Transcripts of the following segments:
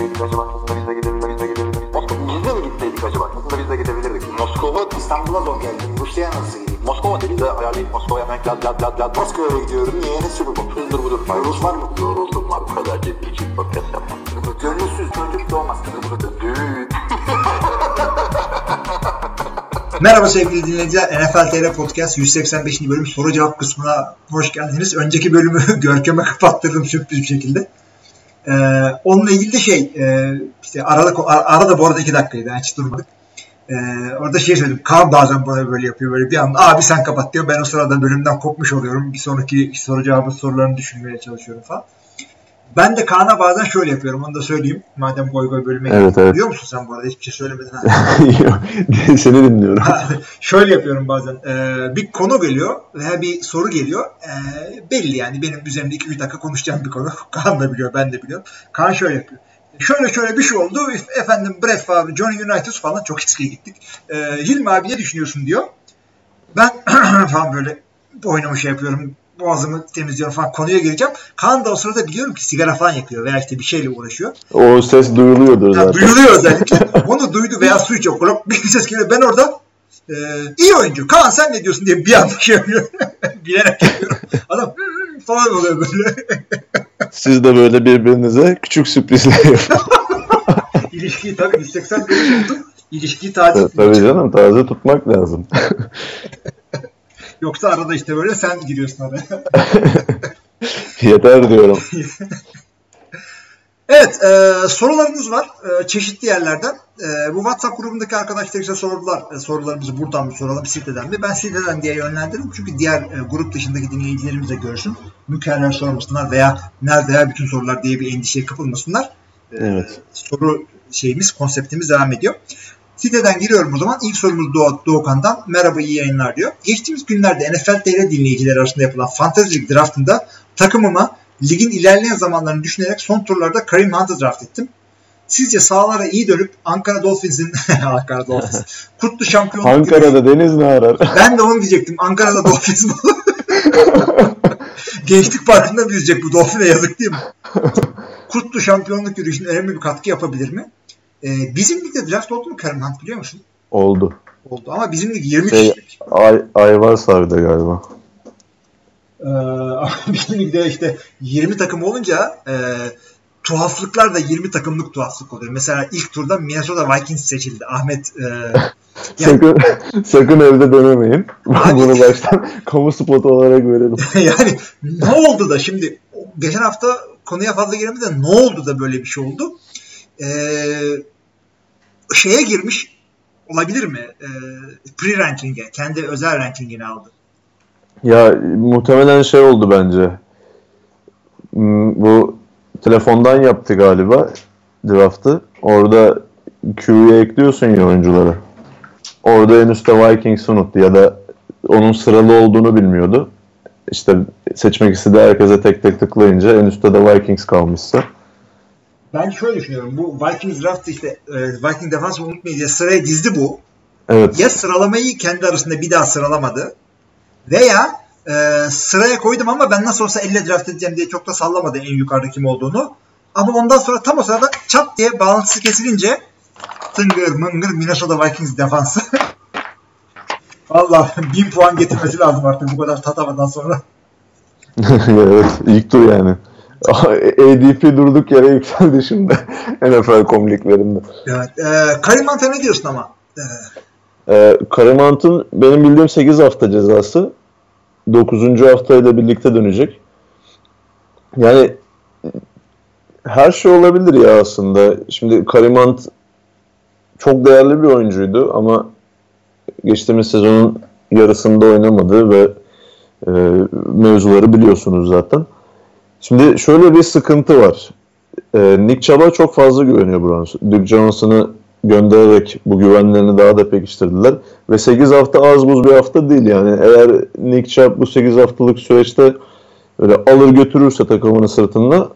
gitseydik acaba? Aslında biz de gidebilirdik. Biz de mi gitseydik acaba? Aslında biz de gidebilirdik. Moskova İstanbul'a zor geldi. Rusya'ya nasıl gideyim? Moskova dedi de ayarlayıp Moskova'ya hemen lad lad lad lad Moskova'ya gidiyorum. Niye? Ne sürü bu? Hızdır budur. Rus var mı? Yoruldum var. Bu kadar ciddi için podcast yapmam. Gönülsüz çocuk doğmaz. Düğün. Merhaba sevgili dinleyiciler. NFL TR Podcast 185. bölüm soru cevap kısmına hoş geldiniz. Önceki bölümü Görkem'e kapattırdım sürpriz bir şekilde. Ee, onunla ilgili de şey e, işte arada, arada bu arada iki dakikaydı. Yani hiç durmadık. Ee, orada şey söyledim. Kaan bazen bana böyle yapıyor. Böyle bir anda abi sen kapat diyor. Ben o sırada bölümden kopmuş oluyorum. Bir sonraki soru cevabı sorularını düşünmeye çalışıyorum falan. Ben de Kaan'a bazen şöyle yapıyorum. Onu da söyleyeyim. Madem goy goy bölüme evet, evet. Biliyor musun sen bu arada? Hiçbir şey söylemedin. Seni dinliyorum. şöyle yapıyorum bazen. Ee, bir konu geliyor veya bir soru geliyor. Ee, belli yani benim üzerimde 2-3 dakika konuşacağım bir konu. Kaan da biliyor, ben de biliyorum. Kaan şöyle yapıyor. Şöyle şöyle bir şey oldu. Efendim Brett Favre, Johnny Unitas falan çok eskiye gittik. Ee, Hilmi abi ne düşünüyorsun diyor. Ben falan böyle boynumu şey yapıyorum boğazımı temizliyorum falan konuya gireceğim. Kaan da o sırada biliyorum ki sigara falan yakıyor veya işte bir şeyle uğraşıyor. O ses duyuluyordur zaten. duyuluyor özellikle. Onu duydu veya su içiyor. Kulak bir ses geliyor. Ben orada e, iyi oyuncu. Kaan sen ne diyorsun diye bir anda şey yapıyor. Bilerek yapıyorum. Adam falan oluyor böyle. Siz de böyle birbirinize küçük sürprizler yapın. İlişkiyi tabii 180 bölüm oldu. İlişkiyi taze Tabii canım taze tutmak lazım. Yoksa arada işte böyle sen giriyorsun araya. Yeter diyorum. evet e, sorularınız var e, çeşitli yerlerden. E, bu WhatsApp grubundaki arkadaşlar işte sordular e, sorularımızı buradan mı soralım siteden mi? Ben siteden diye yönlendirdim çünkü diğer e, grup dışındaki dinleyicilerimiz de görsün. Mükerrer sormasınlar veya nerede ya bütün sorular diye bir endişeye kapılmasınlar. E, evet. Soru şeyimiz, konseptimiz devam ediyor. Siteden giriyorum o zaman. İlk sorumuz Doğu, Doğukan'dan. Merhaba iyi yayınlar diyor. Geçtiğimiz günlerde NFL TR dinleyicileri arasında yapılan Fantasy League draftında takımıma ligin ilerleyen zamanlarını düşünerek son turlarda Kareem Hunt'ı draft ettim. Sizce sahalara iyi dönüp Ankara Dolphins'in Ankara Dolphins kutlu şampiyonluk Ankara'da gibi... deniz ne arar? Ben de onu diyecektim. Ankara'da Dolphins mi? Gençlik Parkı'nda büyüyecek bu Dolphin'e yazık değil mi? Kutlu şampiyonluk yürüyüşüne önemli bir katkı yapabilir mi? Ee, bizim ligde draft oldu mu Karim Hunt biliyor musun? Oldu. Oldu ama bizim lig 20 şey. Ay, Ayvarsar'da galiba. Ee, bizim ligde işte 20 takım olunca e, tuhaflıklar da 20 takımlık tuhaflık oluyor. Mesela ilk turda Minnesota Vikings seçildi. Ahmet e, yani, sakın, sakın evde denemeyin. Bunu baştan kamu spotu olarak verelim. yani ne oldu da şimdi geçen hafta konuya fazla giremedi de ne oldu da böyle bir şey oldu? Ee, şeye girmiş olabilir mi? Ee, pre-ranking'e. Kendi özel rankingini aldı. Ya muhtemelen şey oldu bence. Hmm, bu telefondan yaptı galiba draftı. Orada Q'ye ekliyorsun ya oyuncuları. Orada en üstte Vikings unuttu ya da onun sıralı olduğunu bilmiyordu. İşte seçmek istediği herkese tek tek tıklayınca en üstte de Vikings kalmışsa. Ben şöyle düşünüyorum. Bu Vikings draft işte e, Viking defansı unutmayın diye sıraya dizdi bu. Evet. Ya sıralamayı kendi arasında bir daha sıralamadı veya e, sıraya koydum ama ben nasıl olsa elle draft edeceğim diye çok da sallamadı en yukarıda kim olduğunu. Ama ondan sonra tam o sırada çat diye bağlantısı kesilince tıngır mıngır Minnesota Vikings defansı. Valla bin puan getirmesi lazım artık bu kadar tatamadan sonra. evet ilk tur yani. ADP durduk yere yükseldi şimdi NFL komiklerinde. Evet. E, Karim Hunt'a ne diyorsun ama? E, e Karim Hunt'ın benim bildiğim 8 hafta cezası. 9. haftayla birlikte dönecek. Yani her şey olabilir ya aslında. Şimdi Karim Hunt çok değerli bir oyuncuydu ama geçtiğimiz sezonun yarısında oynamadı ve e, mevzuları biliyorsunuz zaten. Şimdi şöyle bir sıkıntı var. Ee, Nick Chubb'a çok fazla güveniyor Browns. Duke Johnson'ı göndererek bu güvenlerini daha da pekiştirdiler. Ve 8 hafta az buz bir hafta değil yani. Eğer Nick Chubb bu 8 haftalık süreçte öyle alır götürürse takımını sırtında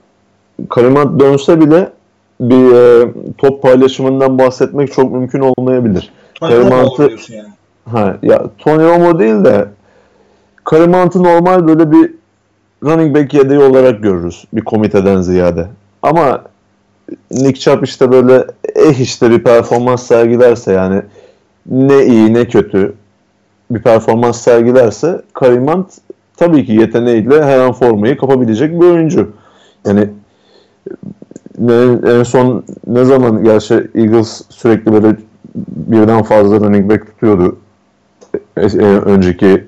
Karimat dönse bile bir e, top paylaşımından bahsetmek çok mümkün olmayabilir. Karimant'ı yani. Ha, ya Tony Romo değil de Karimant'ı normal böyle bir running back yedeği olarak görürüz bir komiteden ziyade. Ama Nick Chubb işte böyle eh işte bir performans sergilerse yani ne iyi ne kötü bir performans sergilerse Kareem Hunt tabii ki yeteneğiyle her an formayı kapabilecek bir oyuncu. Yani en, en son ne zaman gerçi Eagles sürekli böyle birden fazla running back tutuyordu. E, e, önceki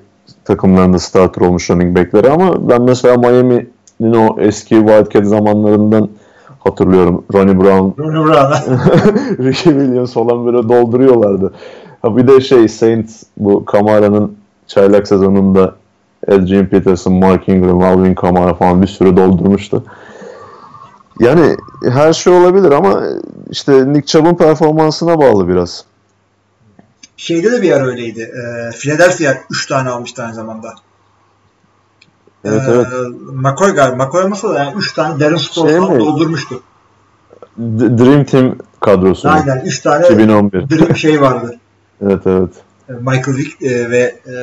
takımlarında starter olmuş running backleri ama ben mesela Miami'nin o eski Wildcat zamanlarından hatırlıyorum. Ronnie Brown, Ronnie Brown'a. Ricky Williams falan böyle dolduruyorlardı. Ha bir de şey Saints bu Kamara'nın çaylak sezonunda Adrian Peterson, Mark Ingram, Alvin Kamara falan bir sürü doldurmuştu. Yani her şey olabilir ama işte Nick Chubb'ın performansına bağlı biraz. Şeyde de bir yer öyleydi. E, Philadelphia 3 tane almıştı aynı zamanda. Evet e, evet. McCoy galiba. McCoy olmasa da yani 3 tane Darren Sproles Şey mi? doldurmuştu. D- Dream Team kadrosu. Aynen 3 tane 2011. Dream şey vardı. Evet evet. E, Michael Vick e, ve e,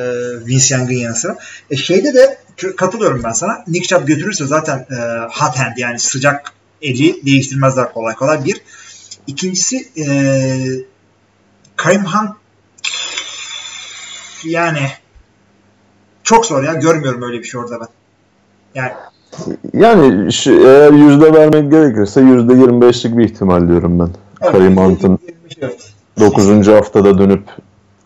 Vince Young'ın yanı sıra. E, şeyde de katılıyorum ben sana. Nick Chubb götürürse zaten e, hot hand yani sıcak eli değiştirmezler kolay kolay. Bir. İkincisi e, Kareem Hunt yani çok zor ya. Görmüyorum öyle bir şey orada ben. Yani Yani şu, eğer yüzde vermek gerekirse yüzde 25'lik bir ihtimal diyorum ben. Kareem Hunt'ın Evet. 9. haftada dönüp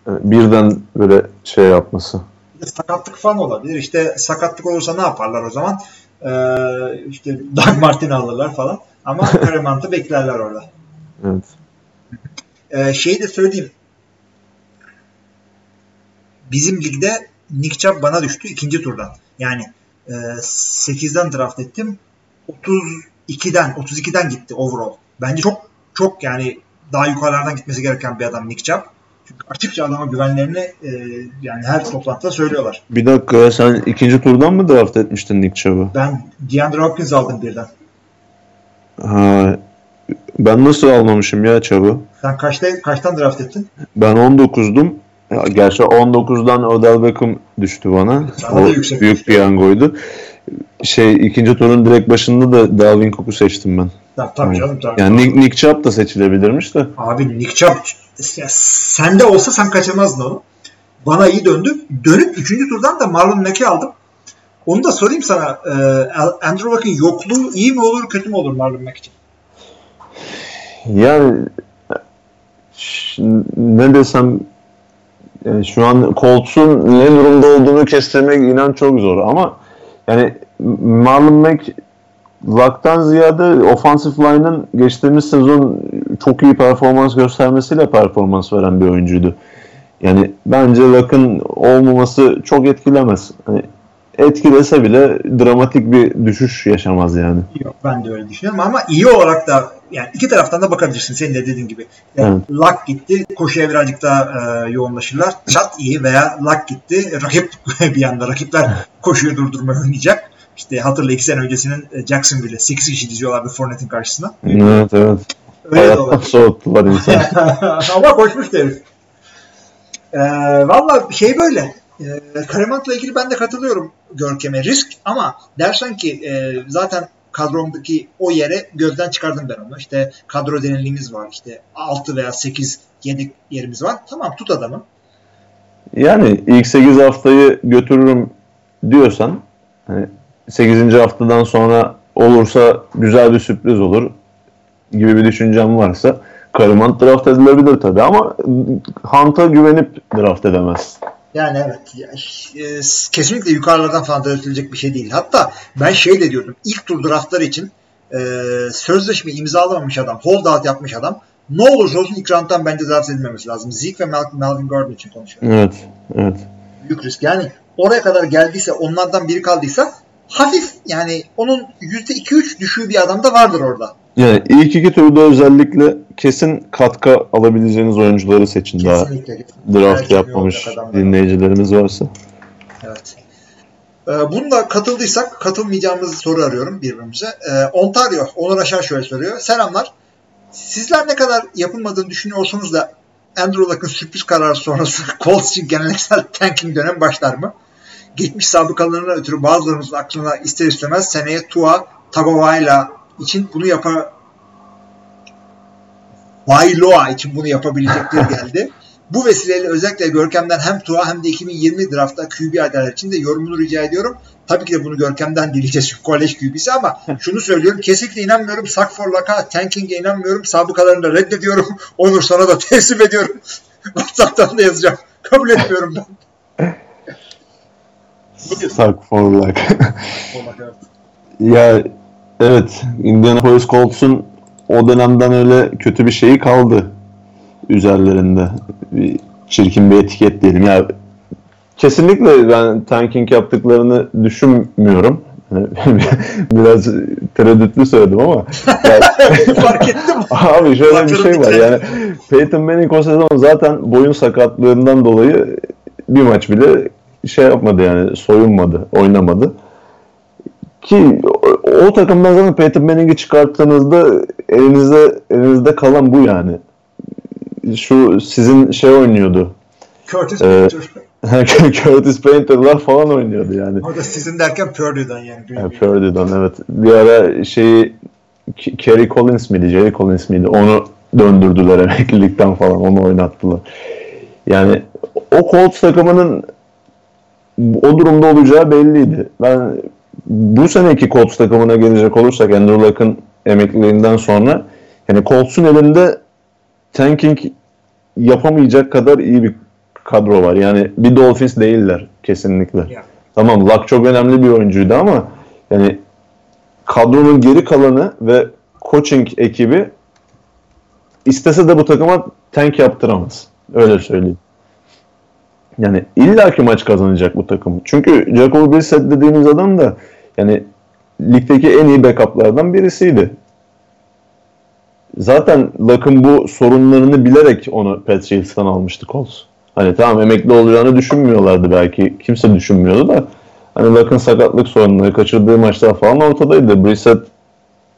e, birden böyle şey yapması. Sakatlık falan olabilir. İşte sakatlık olursa ne yaparlar o zaman? Ee, işte Doug Martin alırlar falan. Ama Kareem Hunt'ı beklerler orada. Evet. Ee, şeyi de söyleyeyim. Bizim ligde Nick Chubb bana düştü ikinci turdan. Yani e, 8'den draft ettim. 32'den 32'den gitti overall. Bence çok çok yani daha yukarılardan gitmesi gereken bir adam Nick Chubb. Çünkü açıkça adama güvenlerini e, yani her toplantıda söylüyorlar. Bir dakika sen ikinci turdan mı draft etmiştin Nick Chubb'ı? Ben DeAndre Hopkins aldım birden. Ha, ben nasıl almamışım ya Chubb'ı? Sen kaçta, kaçtan draft ettin? Ben 19'dum. Ya, gerçi 19'dan Odell Beckham düştü bana. Sana O yüksek büyük düştü. piyangoydu. Şey ikinci turun direkt başında da Dalvin Cook'u seçtim ben. Tabii, tabii canım tabii. Yani Nick, Nick Chubb da seçilebilirmiş de. Abi Nick Chubb ya sende olsa sen kaçırmazdın onu. Bana iyi döndü. Dönüp 3. turdan da Marlon Mack'i aldım. Onu da sorayım sana. E, Andrew Luck'ın yokluğu iyi mi olur kötü mü olur Marlon Mack için? Yani ne desem yani şu an Colts'un ne durumda olduğunu kestirmek inan çok zor ama yani Marlon Mack Luck'tan ziyade offensive line'ın geçtiğimiz sezon çok iyi performans göstermesiyle performans veren bir oyuncuydu. Yani bence Luck'ın olmaması çok etkilemez. Hani etkilese bile dramatik bir düşüş yaşamaz yani. Yok ben de öyle düşünüyorum ama iyi olarak da yani iki taraftan da bakabilirsin senin de dediğin gibi. Yani Evet. Luck gitti koşuya birazcık daha e, yoğunlaşırlar. Çat iyi veya Luck gitti rakip bir anda rakipler koşuyu durdurmaya oynayacak. İşte hatırla iki sene öncesinin e, Jacksonville'e 8 kişi diziyorlardı Fournette'in karşısına. Evet evet. Öyle Hayattan soğuttular insan. Ama koşmuş herif. Ee, Valla şey böyle. E, Karemat'la ilgili ben de katılıyorum Görkem'e. Risk ama dersen ki e, zaten kadromdaki o yere gözden çıkardım ben onu. İşte kadro derinliğimiz var. İşte 6 veya 8 yedek yerimiz var. Tamam tut adamı. Yani ilk 8 haftayı götürürüm diyorsan hani 8. haftadan sonra olursa güzel bir sürpriz olur gibi bir düşüncem varsa Karimant draft edilebilir tabii ama Hunt'a güvenip draft edemez. Yani evet. ya, e, kesinlikle yukarılardan falan da ötülecek bir şey değil. Hatta ben şey de diyordum. ilk tur draftlar için e, sözleşme imzalamamış adam, holdout yapmış adam ne olursa olsun ilk round'dan bence draft edilmemesi lazım. Zeke ve Melvin Gordon için konuşuyorum. Evet, evet. Büyük risk. Yani oraya kadar geldiyse onlardan biri kaldıysa hafif yani onun %2-3 düşüğü bir adam da vardır orada. Yani ilk iki turda özellikle kesin katkı alabileceğiniz oyuncuları seçin daha Kesinlikle. draft Tercih yapmamış dinleyicilerimiz varsa. Evet. Ee, Bununla katıldıysak katılmayacağımız soru arıyorum birbirimize. Ee, Ontario, Onur Aşar şöyle soruyor. Selamlar. Sizler ne kadar yapılmadığını düşünüyorsunuz da Andrew Luck'ın sürpriz kararı sonrası Colts için geleneksel tanking dönem başlar mı? Geçmiş sabıkalarından ötürü bazılarımızın aklına ister istemez seneye Tua Tagovailoa için bunu yapar Bayloa için bunu yapabilecekleri geldi. Bu vesileyle özellikle Görkem'den hem Tua hem de 2020 draftta QB adaylar için de yorumunu rica ediyorum. Tabii ki de bunu Görkem'den dileyeceğiz çünkü kolej QB'si ama şunu söylüyorum. Kesinlikle inanmıyorum. Sak for Laka, Tanking'e inanmıyorum. Sabıkalarını da reddediyorum. Onur sana da teslim ediyorum. WhatsApp'tan da yazacağım. Kabul etmiyorum ben. Suck for luck. Olmak evet. ya evet Indianapolis Colts'un o dönemden öyle kötü bir şeyi kaldı üzerlerinde. Bir çirkin bir etiket diyelim. Ya kesinlikle ben tanking yaptıklarını düşünmüyorum. Biraz tereddütlü söyledim ama Fark ettim. Abi şöyle bir şey var yani Peyton Manning o sezon zaten boyun sakatlığından dolayı bir maç bile şey yapmadı yani soyunmadı, oynamadı. Ki o, o takımdan zaten Peyton Manning'i çıkarttığınızda elinizde elinizde kalan bu yani. Şu sizin şey oynuyordu. Curtis Evet. Painter. Curtis Painter'lar falan oynuyordu yani. O da sizin derken Purdue'dan yani. Ha, Purdue'dan evet. Bir ara şeyi Kerry Collins miydi, Jerry Collins miydi? Onu döndürdüler emeklilikten falan. Onu oynattılar. Yani o Colts takımının o durumda olacağı belliydi. Ben bu seneki Colts takımına gelecek olursak Andrew Luck'ın emekliliğinden sonra yani Colts'un elinde tanking yapamayacak kadar iyi bir kadro var. Yani bir Dolphins değiller kesinlikle. Ya. Tamam Luck çok önemli bir oyuncuydu ama yani kadronun geri kalanı ve coaching ekibi istese de bu takıma tank yaptıramaz. Öyle söyleyeyim. Yani illaki maç kazanacak bu takım. Çünkü Jacoby Brissett dediğimiz adam da yani ligdeki en iyi backup'lardan birisiydi. Zaten Luck'ın bu sorunlarını bilerek onu Patriots'tan almıştı Colts. Hani tamam emekli olacağını düşünmüyorlardı belki. Kimse düşünmüyordu da. Hani Luck'ın sakatlık sorunları, kaçırdığı maçlar falan ortadaydı. Brissett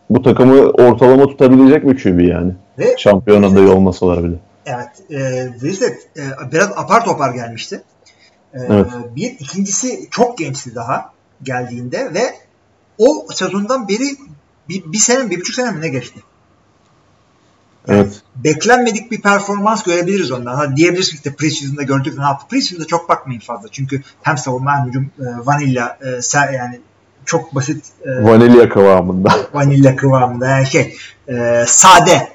bu takımı ortalama tutabilecek bir QB yani. Ve Şampiyon adayı olmasalar bile. Evet. E, Brissett e, biraz apar topar gelmişti. E, Evet. Bir. ikincisi çok gençti daha geldiğinde ve o sezondan beri bir, bir sene, bir buçuk sene mi ne geçti? Evet. Beklenmedik bir performans görebiliriz ondan. Ha, diyebiliriz ki işte preseason'da gördük ne yaptı. Preseason'da çok bakmayın fazla. Çünkü hem savunma hem hücum e, vanilla e, ser- yani çok basit e, Vanilya kıvamında. vanilya kıvamında yani şey e, sade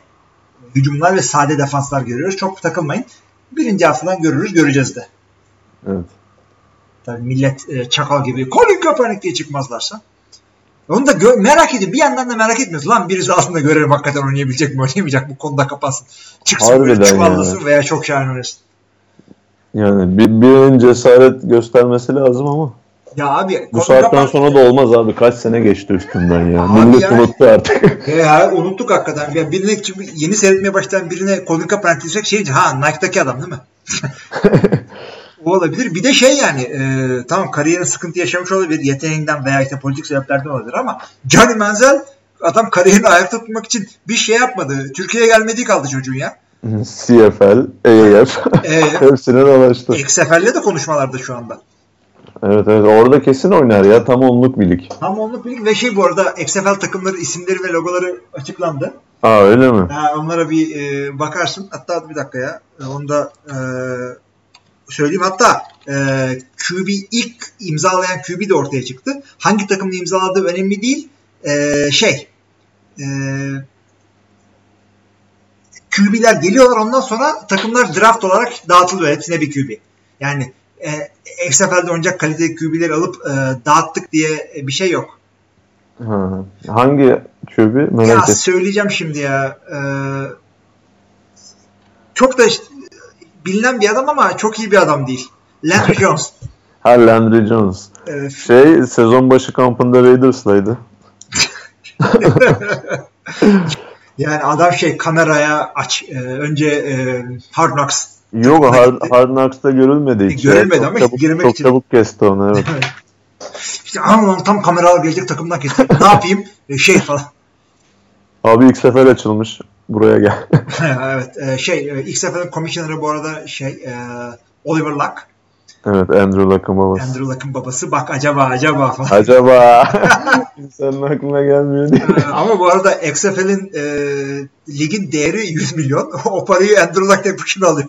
hücumlar ve sade defanslar görüyoruz. Çok takılmayın. Birinci haftadan görürüz, göreceğiz de. Evet. Tabii millet e, çakal gibi Colin Kaepernick diye çıkmazlarsa. Onu da gö- merak ediyorum. Bir yandan da merak etmiyoruz. Lan birisi aslında görelim hakikaten oynayabilecek mi oynayamayacak mı konuda kapatsın. Çıksın Harbiden böyle çuvallasın veya çok şahane oynasın. Yani bir, birinin cesaret göstermesi lazım ama Ya abi bu saatten Kaepernick- sonra da olmaz abi. Kaç sene geçti üstünden ya. Abi Millet yani- unuttu artık. Ya unuttuk hakikaten. Ya birine çünkü yeni seyretmeye başlayan birine Colin Kaepernick diyecek şey ha Nike'daki adam değil mi? o olabilir. Bir de şey yani e, tamam kariyerin sıkıntı yaşamış olabilir. Yeteneğinden veya işte politik sebeplerden olabilir ama Johnny Manziel adam kariyerini ayakta tutmak için bir şey yapmadı. Türkiye'ye gelmediği kaldı çocuğun ya. CFL, AAF E, hepsine dolaştı. XFL'le de konuşmalarda şu anda. Evet evet orada kesin oynar ya. Tam onluk bir lig. Tam onluk lig ve şey bu arada XFL takımları isimleri ve logoları açıklandı. Aa öyle mi? Ha, onlara bir e, bakarsın. Hatta bir dakika ya. E, Onu da e, söyleyeyim. Hatta e, QB ilk imzalayan QB de ortaya çıktı. Hangi takımın imzaladığı önemli değil. E, şey e, QB'ler geliyorlar ondan sonra takımlar draft olarak dağıtılıyor. Hepsine bir QB. Yani e, XFL'de oynayacak kaliteli QB'leri alıp e, dağıttık diye bir şey yok. Ha. Hangi QB? Ya ettim. söyleyeceğim şimdi ya. Ee, çok da bilinen bir adam ama çok iyi bir adam değil. Landry Jones. Ha Landry Jones. Ee, Şey sezon başı kampında Raiders'laydı. yani adam şey kameraya aç. Ee, önce e, Hard Knocks. Yok Hard, Hard Knocks'ta görülmedi hiç. Görülmedi Çok ama çabuk, girmek çok için. çabuk kesti onu evet. İşte aman tam kameralar gelecek takımdan kestim. ne yapayım? Ee, şey falan. Abi ilk sefer açılmış. Buraya gel. evet. e, şey e, ilk seferin komisyoneri bu arada şey e, Oliver Luck. Evet Andrew Luck'ın babası. Andrew Luck'ın babası. Bak acaba acaba falan. Acaba insanın aklına gelmiyor diye. Ama bu arada XFL'in e, ligin değeri 100 milyon. o parayı Andrew Luck tek başına alıyor.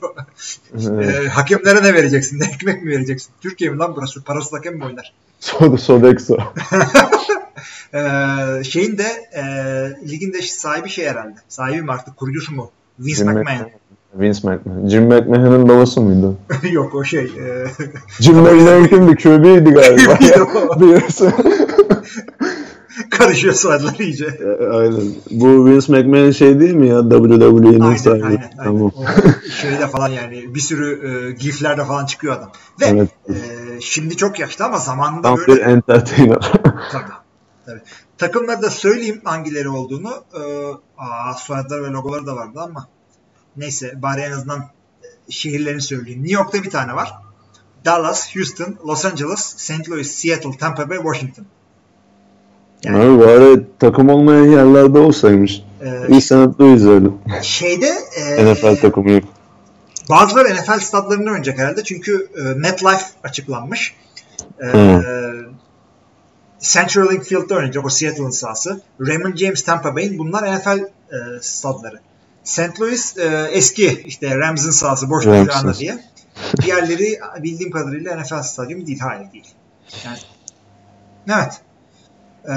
Evet. E, hakemlere ne vereceksin? Ne ekmek mi vereceksin? Türkiye mi lan burası? Parasız hakem mi oynar? Soda Sodexo. Ee, şeyin de e, ligin de sahibi şey herhalde. Sahibi mi artık? Kurucusu mu? Vince McMahon. Vince McMahon. Jim McMahon'ın babası mıydı? Yok o şey. e, Jim McMahon kimdi? QB'ydi galiba. Birisi. karışıyor soyadları iyice. E, Aynen. Bu Vince McMahon şey değil mi ya? WWE'nin sahibi. aynen, aynen. Tamam. O şeyde falan yani bir sürü e, giflerde falan çıkıyor adam. Ve Evet. e, şimdi çok yaşlı ama zamanında Tam böyle bir entertainer. Tabii. Tabii. Takımları da söyleyeyim hangileri olduğunu. Ee, aa, soyadları ve logoları da vardı ama neyse bari en azından e, şehirlerini söyleyeyim. New York'ta bir tane var. Dallas, Houston, Los Angeles, St. Louis, Seattle, Tampa Bay, Washington. Yani- Abi bari takım olmayan yerlerde olsaymış. Ee, İyi. Louis öyle. şeyde e, NFL takımı yok. bazıları NFL stadlarında oynayacak herhalde çünkü e, MetLife açıklanmış. E, Hı. CenturyLink Field'da oynayacak o Seattle'ın sahası. Raymond James Tampa Bay'in bunlar NFL e, stadları. St. Louis e, eski işte Rams'ın sahası boş anda diye. Diğerleri bildiğim kadarıyla NFL stadyumu değil. Hayır değil. Yani, evet. E,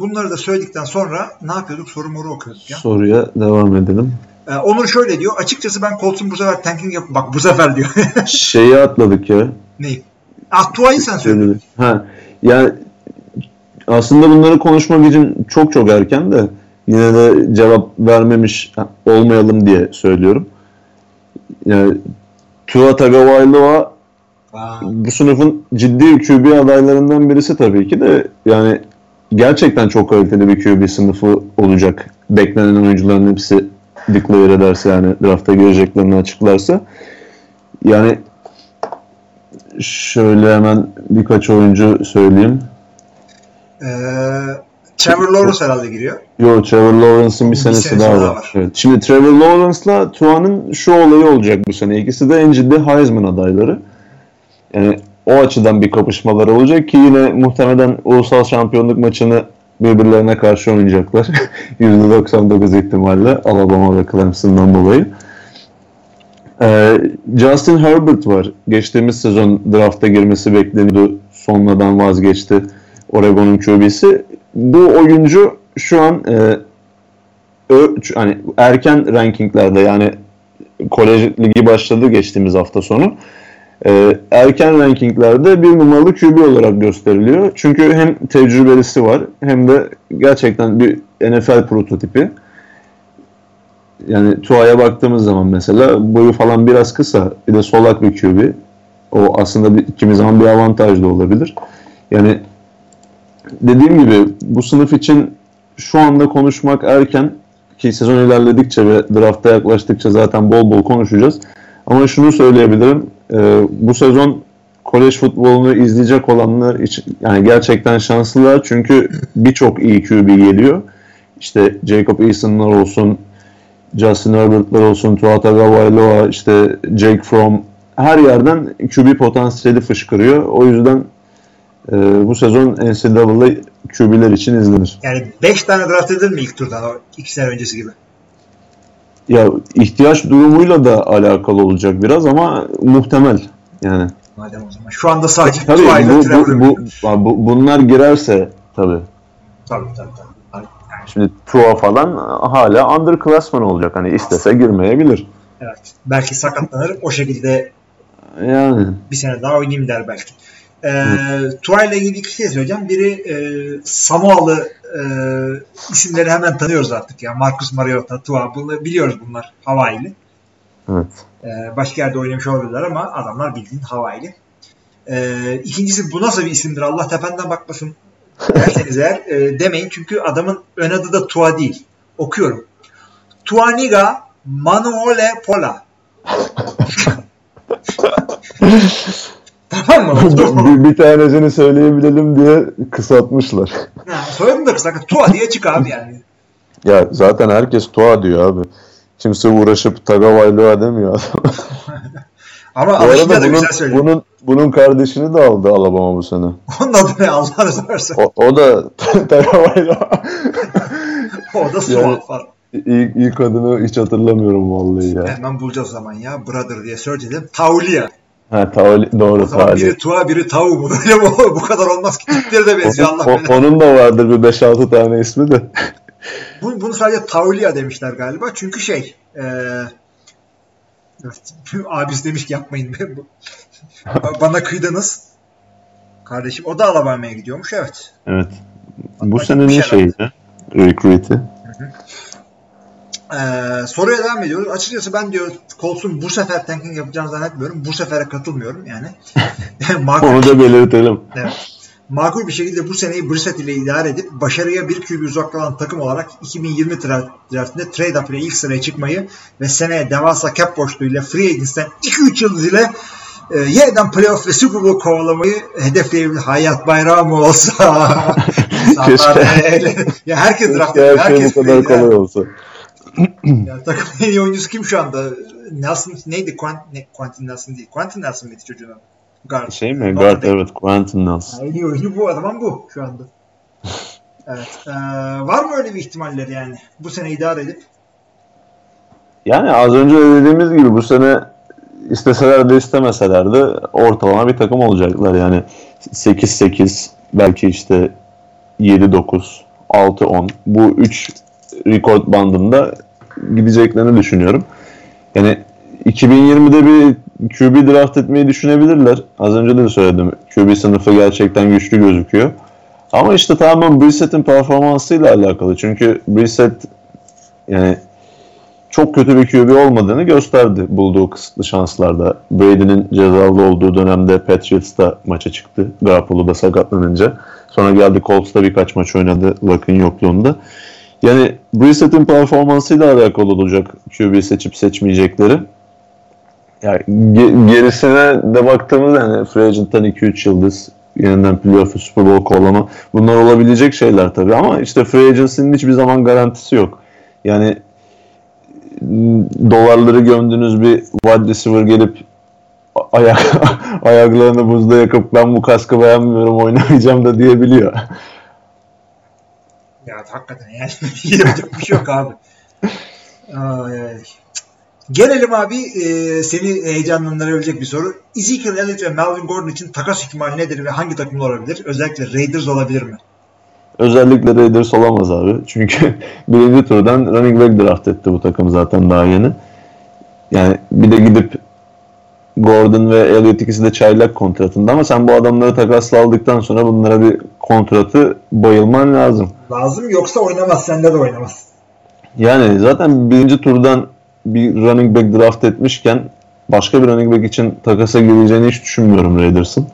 bunları da söyledikten sonra ne yapıyorduk? Soru moru okuyorduk ya. Soruya devam edelim. E, Onur şöyle diyor. Açıkçası ben Colts'un bu sefer tanking yap. Bak bu sefer diyor. Şeyi atladık ya. Neyi? Ah Tua'yı sen söyle. Ha, yani aslında bunları konuşmak için çok çok erken de yine de cevap vermemiş olmayalım diye söylüyorum. Yani Tua Tagovailoa bu sınıfın ciddi QB adaylarından birisi tabii ki de yani gerçekten çok kaliteli bir QB sınıfı olacak. Beklenen oyuncuların hepsi declare ederse yani drafta gireceklerini açıklarsa. Yani şöyle hemen birkaç oyuncu söyleyeyim. Ee, Trevor Lawrence herhalde giriyor. Yo Trevor Lawrence'ın bir Bir senesi senesi daha daha var. var. Evet. Şimdi Trevor Lawrence'la Tua'nın şu olayı olacak bu sene. İkisi de en ciddi Heisman adayları. Yani o açıdan bir kapışmaları olacak ki yine muhtemelen ulusal şampiyonluk maçını birbirlerine karşı oynayacaklar. %99 ihtimalle Alabama ve Clemson'dan dolayı. Ee, Justin Herbert var. Geçtiğimiz sezon drafta girmesi bekleniyordu. Sonradan vazgeçti. Oregon'un QB'si. Bu oyuncu şu an e, ö- hani erken rankinglerde yani kolej ligi başladı geçtiğimiz hafta sonu. E, erken rankinglerde bir numaralı QB olarak gösteriliyor. Çünkü hem tecrübelisi var hem de gerçekten bir NFL prototipi. Yani Tua'ya baktığımız zaman mesela boyu falan biraz kısa bir de solak bir QB. O aslında bir, kimi zaman bir avantaj da olabilir. Yani dediğim gibi bu sınıf için şu anda konuşmak erken ki sezon ilerledikçe ve drafta yaklaştıkça zaten bol bol konuşacağız. Ama şunu söyleyebilirim. e, bu sezon kolej futbolunu izleyecek olanlar için yani gerçekten şanslılar çünkü birçok iyi QB geliyor. İşte Jacob Eason'lar olsun, Justin Herbert'lar olsun, Tua Tagovailoa, işte Jake Fromm her yerden QB potansiyeli fışkırıyor. O yüzden e, bu sezon NCAA QB'ler için izlenir. Yani 5 tane draft edilir mi ilk turdan o 2 sene öncesi gibi? Ya ihtiyaç durumuyla da alakalı olacak biraz ama muhtemel yani. Madem o zaman. Şu anda sadece Tabii bu, bu, bu, bu- bunlar girerse tabii. Tabii tabii tabii. Şimdi Tua falan hala underclassman olacak. Hani istese girmeyebilir. evet. Belki sakatlanır. O şekilde Yani bir sene daha oynayayım der belki. Ee, Tua ile ilgili iki şey söyleyeceğim. Biri e, Samoalı e, isimleri hemen tanıyoruz artık ya. Marcus Mariota, Tua. Bunları biliyoruz bunlar. Hawaii'li. evet. Ee, başka yerde oynamış olabilirler ama adamlar bildiğin Hawaii'li. Ee, ikincisi bu nasıl bir isimdir Allah tependen bakmasın derseniz eğer e, demeyin çünkü adamın ön adı da Tua değil. Okuyorum. Tuaniga Manuole Pola. tamam mı? bir, bir tanesini söyleyebilelim diye kısaltmışlar. ha, soyadını da kısa. Tua diye çık abi yani. Ya zaten herkes Tua diyor abi. Kimse uğraşıp Tagovailoa demiyor adam. Ama Bu arada bunun, güzel söylüyor. bunun bunun kardeşini de aldı Alabama bu sene. Onun adı ne Allah'ını seversen. O, o da Tagovailoa. o da Swamp var. İlk, ilk adını hiç hatırlamıyorum vallahi ya. Hemen bulacağız o zaman ya. Brother diye search edelim. Taulia. Ha Tauli, doğru Tauli. biri Tua biri Tau mu? Böyle bu, bu kadar olmaz ki. Tipleri de benziyor Allah O- onun da vardır bir 5-6 tane ismi de. Bu, bunu sadece Taulia demişler galiba. Çünkü şey e, abisi demiş ki yapmayın. Bu- Bana kıydınız. Kardeşim o da Alabama'ya gidiyormuş evet. Evet. Bu Hatta senenin şeydi. Recruit'i. Ee, soruya devam ediyoruz. Açıkçası ben diyor Colts'un bu sefer tanking yapacağını zannetmiyorum. Bu sefere katılmıyorum yani. makul, Onu da belirtelim. evet. makul bir şekilde bu seneyi Brissett ile idare edip başarıya bir QB uzak kalan takım olarak 2020 dra- draftinde trade up ile ilk sıraya çıkmayı ve seneye devasa cap boşluğuyla free agency'den 2-3 yıldız ile e, yeniden playoff ve Super Bowl kovalamayı hedefleyebilir. Hayat bayrağı mı olsa? Keşke. Ya herkes draft Keşke her şey Herkes bu kadar kolay olsa. Ya takımın en iyi oyuncusu kim şu anda? Nelson neydi? Quant, ne, Quentin Nelson değil. Quentin Nelson mıydı çocuğun adı? Guard. Şey mi? Guard evet. Quentin Nelson. En iyi oyuncu bu adamın bu şu anda. Evet. Ee, var mı öyle bir ihtimalleri yani? Bu sene idare edip Yani az önce de dediğimiz gibi bu sene isteseler de istemeseler de ortalama bir takım olacaklar. Yani 8-8 belki işte 7-9 6-10 bu 3 rekord bandında gideceklerini düşünüyorum. Yani 2020'de bir QB draft etmeyi düşünebilirler. Az önce de söyledim. QB sınıfı gerçekten güçlü gözüküyor. Ama işte tamamen Brissett'in performansıyla alakalı. Çünkü Brissett yani çok kötü bir QB olmadığını gösterdi bulduğu kısıtlı şanslarda. Brady'nin cezalı olduğu dönemde Patriots'ta maça çıktı. Garoppolo da sakatlanınca. Sonra geldi Colts'ta birkaç maç oynadı Luck'ın yokluğunda. Yani Brissett'in performansıyla alakalı olacak QB seçip seçmeyecekleri. Yani ge- gerisine de baktığımızda yani Free Agent'tan 2-3 yıldız yeniden playoff Super Bowl kovalama bunlar olabilecek şeyler tabii ama işte Free Agency'nin hiçbir zaman garantisi yok. Yani dolarları gömdüğünüz bir wide receiver gelip ayak ayaklarını buzda yakıp ben bu kaskı beğenmiyorum oynamayacağım da diyebiliyor. Ya hakikaten yani yapacak bir şey yok abi. Ay. Gelelim abi e, seni heyecanlandırabilecek bir soru. Ezekiel Elliott ve Melvin Gordon için takas ihtimali nedir ve hangi takımlar olabilir? Özellikle Raiders olabilir mi? Özellikle Raiders olamaz abi. Çünkü birinci turdan running back draft etti bu takım zaten daha yeni. Yani bir de gidip Gordon ve Elliott ikisi de çaylak kontratında ama sen bu adamları takasla aldıktan sonra bunlara bir kontratı bayılman lazım. Lazım yoksa oynamaz. Sende de oynamaz. Yani zaten birinci turdan bir running back draft etmişken başka bir running back için takasa gireceğini hiç düşünmüyorum Raiders'ın.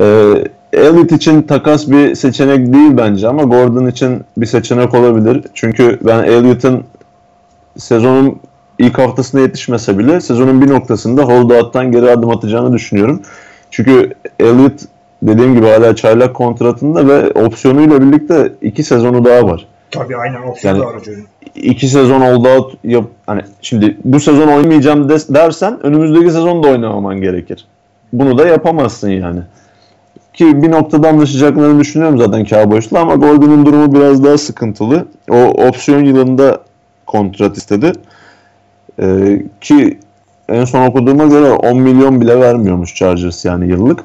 Ee, Elliott için takas bir seçenek değil bence ama Gordon için bir seçenek olabilir. Çünkü ben Elliott'ın sezonun ilk haftasına yetişmese bile sezonun bir noktasında holdout'tan geri adım atacağını düşünüyorum. Çünkü Elliott dediğim gibi hala çaylak kontratında ve opsiyonuyla birlikte iki sezonu daha var. Tabii aynen opsiyonu Yani- var iki sezon oldu out yap hani şimdi bu sezon oynamayacağım des- dersen önümüzdeki sezon da oynamaman gerekir. Bunu da yapamazsın yani. Ki bir noktada anlaşacaklarını düşünüyorum zaten Cowboys'la ama Gordon'un durumu biraz daha sıkıntılı. O opsiyon yılında kontrat istedi. Ee, ki en son okuduğuma göre 10 milyon bile vermiyormuş Chargers yani yıllık.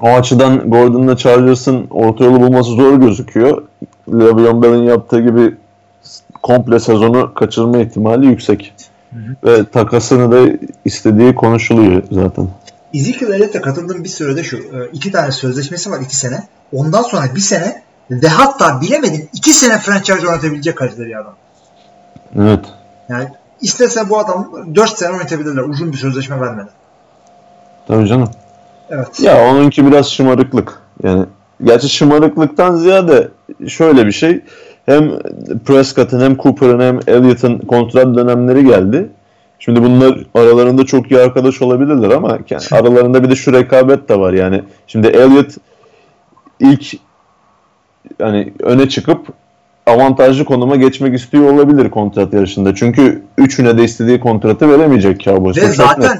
O açıdan Gordon'la Chargers'ın orta yolu bulması zor gözüküyor. Le'Veon Bell'in yaptığı gibi komple sezonu kaçırma ihtimali yüksek. Ve takasını da istediği konuşuluyor zaten. Ezekiel Elliott'e katıldığım bir sürede şu. e, iki tane sözleşmesi var iki sene. Ondan sonra bir sene ve hatta bilemedim iki sene franchise oynatabilecek kalitede bir adam. Evet. Yani istese bu adam 4 sene oynatabilirler uzun bir sözleşme vermeden. Tabii canım. Evet. Ya onunki biraz şımarıklık. Yani gerçi şımarıklıktan ziyade şöyle bir şey. Hem Prescott'ın hem Cooper'ın hem Elliott'ın kontrat dönemleri geldi. Şimdi bunlar aralarında çok iyi arkadaş olabilirler ama yani aralarında bir de şu rekabet de var yani. Şimdi Elliott ilk yani öne çıkıp avantajlı konuma geçmek istiyor olabilir kontrat yarışında. Çünkü üçüne de istediği kontratı veremeyecek Cowboys. Ve zaten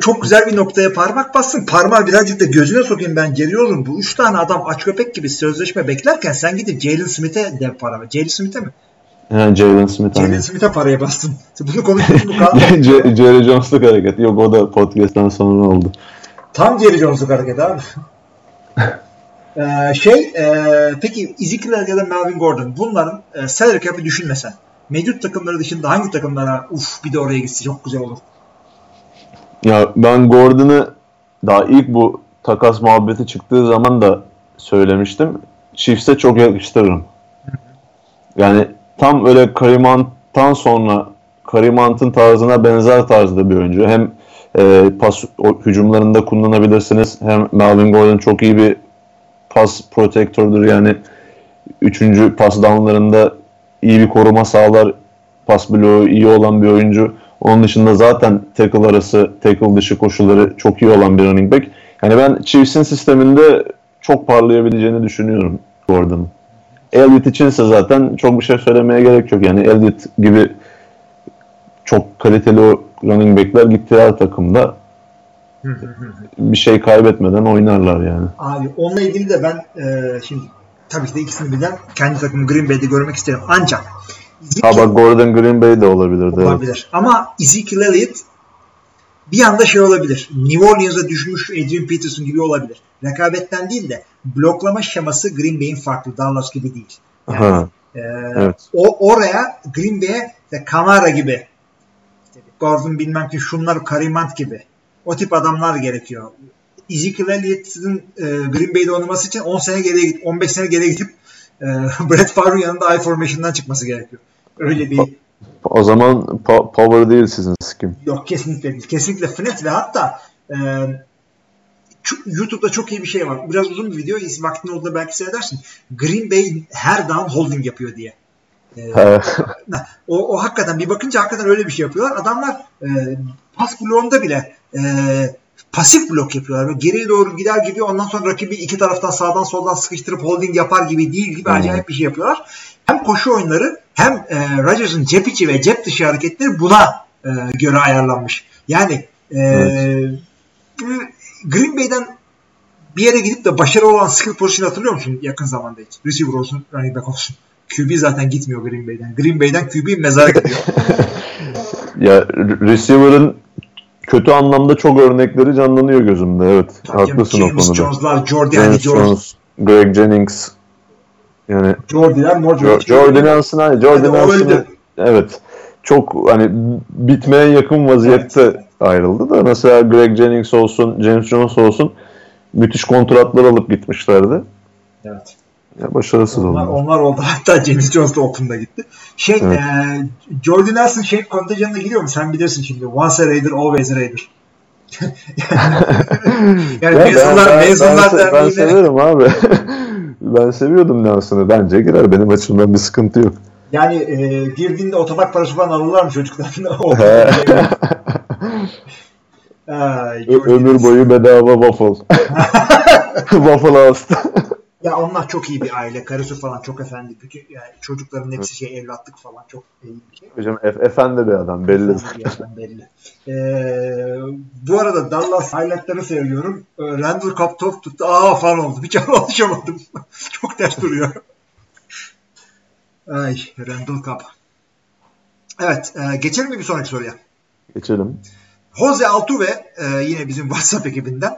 çok güzel bir noktaya parmak bassın. Parmağı birazcık da gözüne sokayım ben geliyorum. Bu üç tane adam aç köpek gibi sözleşme beklerken sen gidip Jalen Smith'e dev para ver. Jalen Smith'e mi? Yani Jalen Smith Jalen Smith'e paraya bastın. Bunu konuştuk mu? Jerry Jones'luk hareket. Yok o da podcast'tan sonra oldu. Tam Jerry Jones'luk hareket abi. ee, şey e, peki Ezekiel ya da Melvin Gordon bunların e, salary cap'i düşünmesen mevcut takımları dışında hangi takımlara uf bir de oraya gitse çok güzel olur. Ya ben Gordon'ı daha ilk bu takas muhabbeti çıktığı zaman da söylemiştim. Chiefs'e çok yakıştırırım. Yani tam öyle Karimant'tan sonra Karimant'ın tarzına benzer tarzda bir oyuncu. Hem e, pas o, hücumlarında kullanabilirsiniz. Hem Melvin Gordon çok iyi bir pas protektördür. Yani üçüncü pas downlarında iyi bir koruma sağlar. Pas bloğu iyi olan bir oyuncu. Onun dışında zaten tackle arası, tackle dışı koşulları çok iyi olan bir running back. Yani ben Chiefs'in sisteminde çok parlayabileceğini düşünüyorum Gordon'ın. Elliott içinse zaten çok bir şey söylemeye gerek yok. Yani Elliott gibi çok kaliteli running backler gitti her takımda bir şey kaybetmeden oynarlar yani. Abi onunla ilgili de ben e, şimdi tabii ki de ikisini birden kendi takımı Green Bay'de görmek isterim. Ancak Ha bak Gordon Green Bay de olabilirdi. olabilir. Evet. Ama Ezekiel Elliott bir anda şey olabilir. New Orleans'a düşmüş Adrian Peterson gibi olabilir. Rekabetten değil de bloklama şeması Green Bay'in farklı. Dallas gibi değil. Yani, Ha, e, evet. o oraya Green Bay'e Kamara gibi Gordon bilmem ki şunlar Karimant gibi o tip adamlar gerekiyor. Ezekiel Elliott'ın e, Green Bay'de oynaması için 10 sene geriye git 15 sene geriye gidip e, Brett Favre'ın yanında I formation'dan çıkması gerekiyor. Öyle bir O zaman pa- power değil sizin skim. Yok kesinlikle değil. Kesinlikle Fnet ve hatta e, YouTube'da çok iyi bir şey var. Biraz uzun bir video. Vaktin olduğunda belki seyredersin. Green Bay her down holding yapıyor diye. E, Ha, o, o hakikaten bir bakınca hakikaten öyle bir şey yapıyorlar. Adamlar e, pas bloğunda bile e, pasif blok yapıyorlar. Böyle geriye doğru gider gibi ondan sonra rakibi iki taraftan sağdan soldan sıkıştırıp holding yapar gibi değil gibi Hmm. acayip bir şey yapıyorlar. Hem koşu oyunları hem e, Rodgers'ın cep içi ve cep dışı hareketleri buna e, göre ayarlanmış. Yani e, Evet. Green Bay'den bir yere gidip de başarılı olan skill position hatırlıyor musun yakın zamanda hiç? Receiver olsun, running back olsun. QB zaten gitmiyor Green Bay'den. Green Bay'den QB mezara gidiyor. ya re- receiver'ın kötü anlamda çok örnekleri canlanıyor gözümde. Evet. Haklısın o James konuda. Jones'lar, Jordi, James Jordi, Jones, Greg Jennings yani Jordi'ler, Mor Jo- Jordan Nelson hani o Nelson'ı- öldü. evet çok hani bitmeye yakın vaziyette ayrıldı da mesela Greg Jennings olsun James Jones olsun müthiş kontratlar alıp gitmişlerdi. Evet. Ya başarısız Onlar, oldular. onlar oldu. Hatta James Jones da Oakland'a gitti. Şey, Evet. e, Jordi Nelson şey kontenjanına giriyor mu? Sen bilirsin şimdi. Once a Raider, always a Raider. yani Ya mezunlar, ben, ben, mezunlar ben, ben derneğine severim abi. ben seviyordum Nelson'ı. Bence girer. Benim açımdan bir sıkıntı yok. yani e, girdiğinde otopark parası falan alırlar mı çocuklardan? He. Ay, Ö- ömür boyu bedava waffle. waffle House. Ya onlar çok iyi bir aile. Karısı falan çok efendi. Bütün yani çocukların hepsi şey evlatlık falan çok iyi bir şey. Hocam e- efendi bir adam belli. Bir yerden belli. Ee, bu arada Dallas highlightları seviyorum. Ee, Randall Cobb top tuttu. Aa falan oldu. Bir kere alışamadım. çok ters duruyor. Ay Randall Cobb. Evet. e, geçelim mi bir sonraki soruya? Geçelim. Jose Altuve e, yine bizim WhatsApp ekibinden.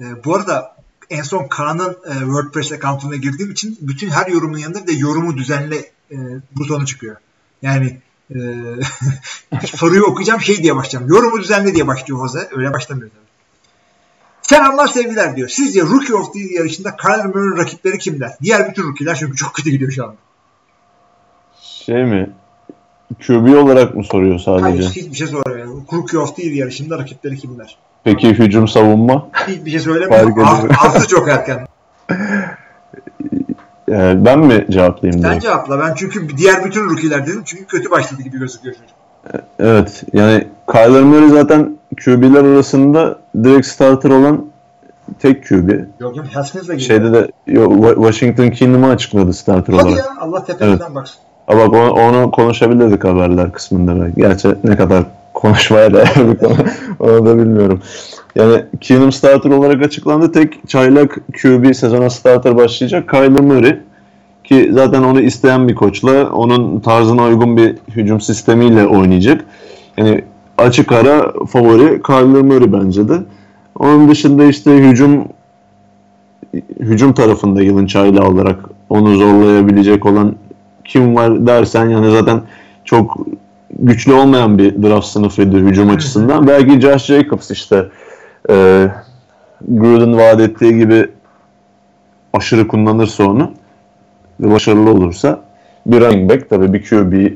E, bu arada en son Kaan'ın e, WordPress account'una girdiğim için bütün her yorumun yanında bir de yorumu düzenle e, butonu çıkıyor. Yani e, soruyu okuyacağım şey diye başlayacağım. Yorumu düzenle diye başlıyor Jose. Öyle başlamıyor tabii. Selamlar sevgiler diyor. Sizce Rookie of the Year yarışında Kyler Murray'ın rakipleri kimler? Diğer bütün rookie'ler çünkü çok kötü gidiyor şu anda. Şey mi? QB olarak mı soruyor Hayır sadece? hiçbir şey sormuyor. Rookie of the Year yarışında rakipleri kimler? Peki hücum savunma? Hiçbir şey söylemiyor. Fark ediyor. Altı çok erken. Ee, ben mi cevaplayayım? Sen direkt? cevapla. Ben çünkü diğer bütün rookie'ler dedim. Çünkü kötü başladı gibi gözüküyor çocuk. Evet. Yani Kyler Murray zaten QB'ler arasında direkt starter olan tek QB. Yok yok Haskins de geliyor. Şeyde de yo, Wa- Washington Kingdom'u açıkladı starter Hadi olarak. ya Allah tepesinden baksın. Ha bak onu, onu konuşabilirdik haberler kısmında belki. Gerçi ne kadar konuşmaya değer bir konu. Onu da bilmiyorum. Yani Keenum starter olarak açıklandı. Tek çaylak QB sezona starter başlayacak Kyler Murray. Ki zaten onu isteyen bir koçla onun tarzına uygun bir hücum sistemiyle oynayacak. Yani açık ara favori Kyler Murray bence de. Onun dışında işte hücum hücum tarafında yılın çaylağı olarak onu zorlayabilecek olan kim var dersen yani zaten çok güçlü olmayan bir draft sınıfıydı hücum açısından. Belki Josh Jacobs işte e, Gruden vaat ettiği gibi aşırı kullanırsa onu ve başarılı olursa bir running back tabii bir QB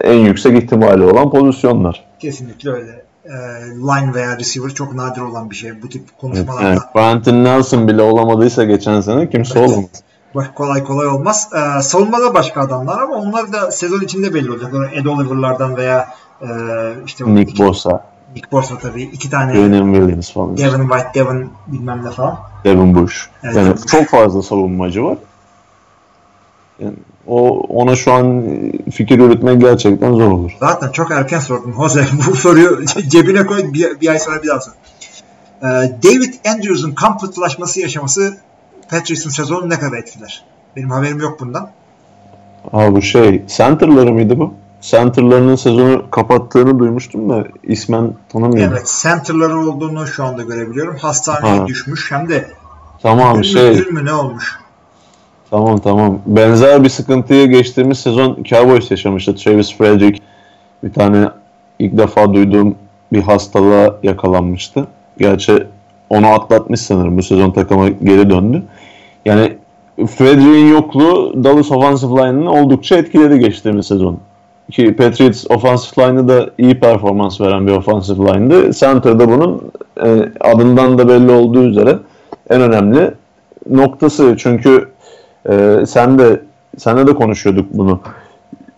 en yüksek ihtimali olan pozisyonlar. Kesinlikle öyle. Ee, line veya receiver çok nadir olan bir şey bu tip konuşmalarda. Evet, yani Quentin Nelson bile olamadıysa geçen sene kimse evet. olamaz. Kolay kolay olmaz. Ee, savunmada başka adamlar ama onlar da sezon içinde belli olacak. Ed Oliver'lardan veya e, işte Nick iki, Bosa. Nick Bosa tabii. iki tane Devin Williams falan. Devin White, Devin bilmem ne falan. Devin Bush. Evet, yani Bush. çok fazla savunmacı var. Yani o ona şu an fikir üretmek gerçekten zor olur. Zaten çok erken sordum Jose. Bu soruyu cebine koy bir, bir ay sonra bir daha sor. Ee, David Andrews'un kamp fıtılaşması yaşaması Patriots'ın sezonu ne kadar etkiler? Benim haberim yok bundan. Ha bu şey center'ları mıydı bu? Center'larının sezonu kapattığını duymuştum da ismen tanımıyorum. Evet center'ları olduğunu şu anda görebiliyorum. Hastaneye ha. düşmüş hem de Tamam şey. Mü, mü ne olmuş? Tamam tamam. Benzer bir sıkıntıyı geçtiğimiz sezon Cowboys yaşamıştı. Travis Frederick bir tane ilk defa duyduğum bir hastalığa yakalanmıştı. Gerçi onu atlatmış sanırım. Bu sezon takıma geri döndü. Frederick'in yokluğu Dallas Offensive Line'ını oldukça etkiledi geçtiğimiz sezon. Ki Patriots offensive line'ı da iyi performans veren bir offensive line'dı. Center'da bunun e, adından da belli olduğu üzere en önemli noktası. Çünkü e, sen de senle de konuşuyorduk bunu.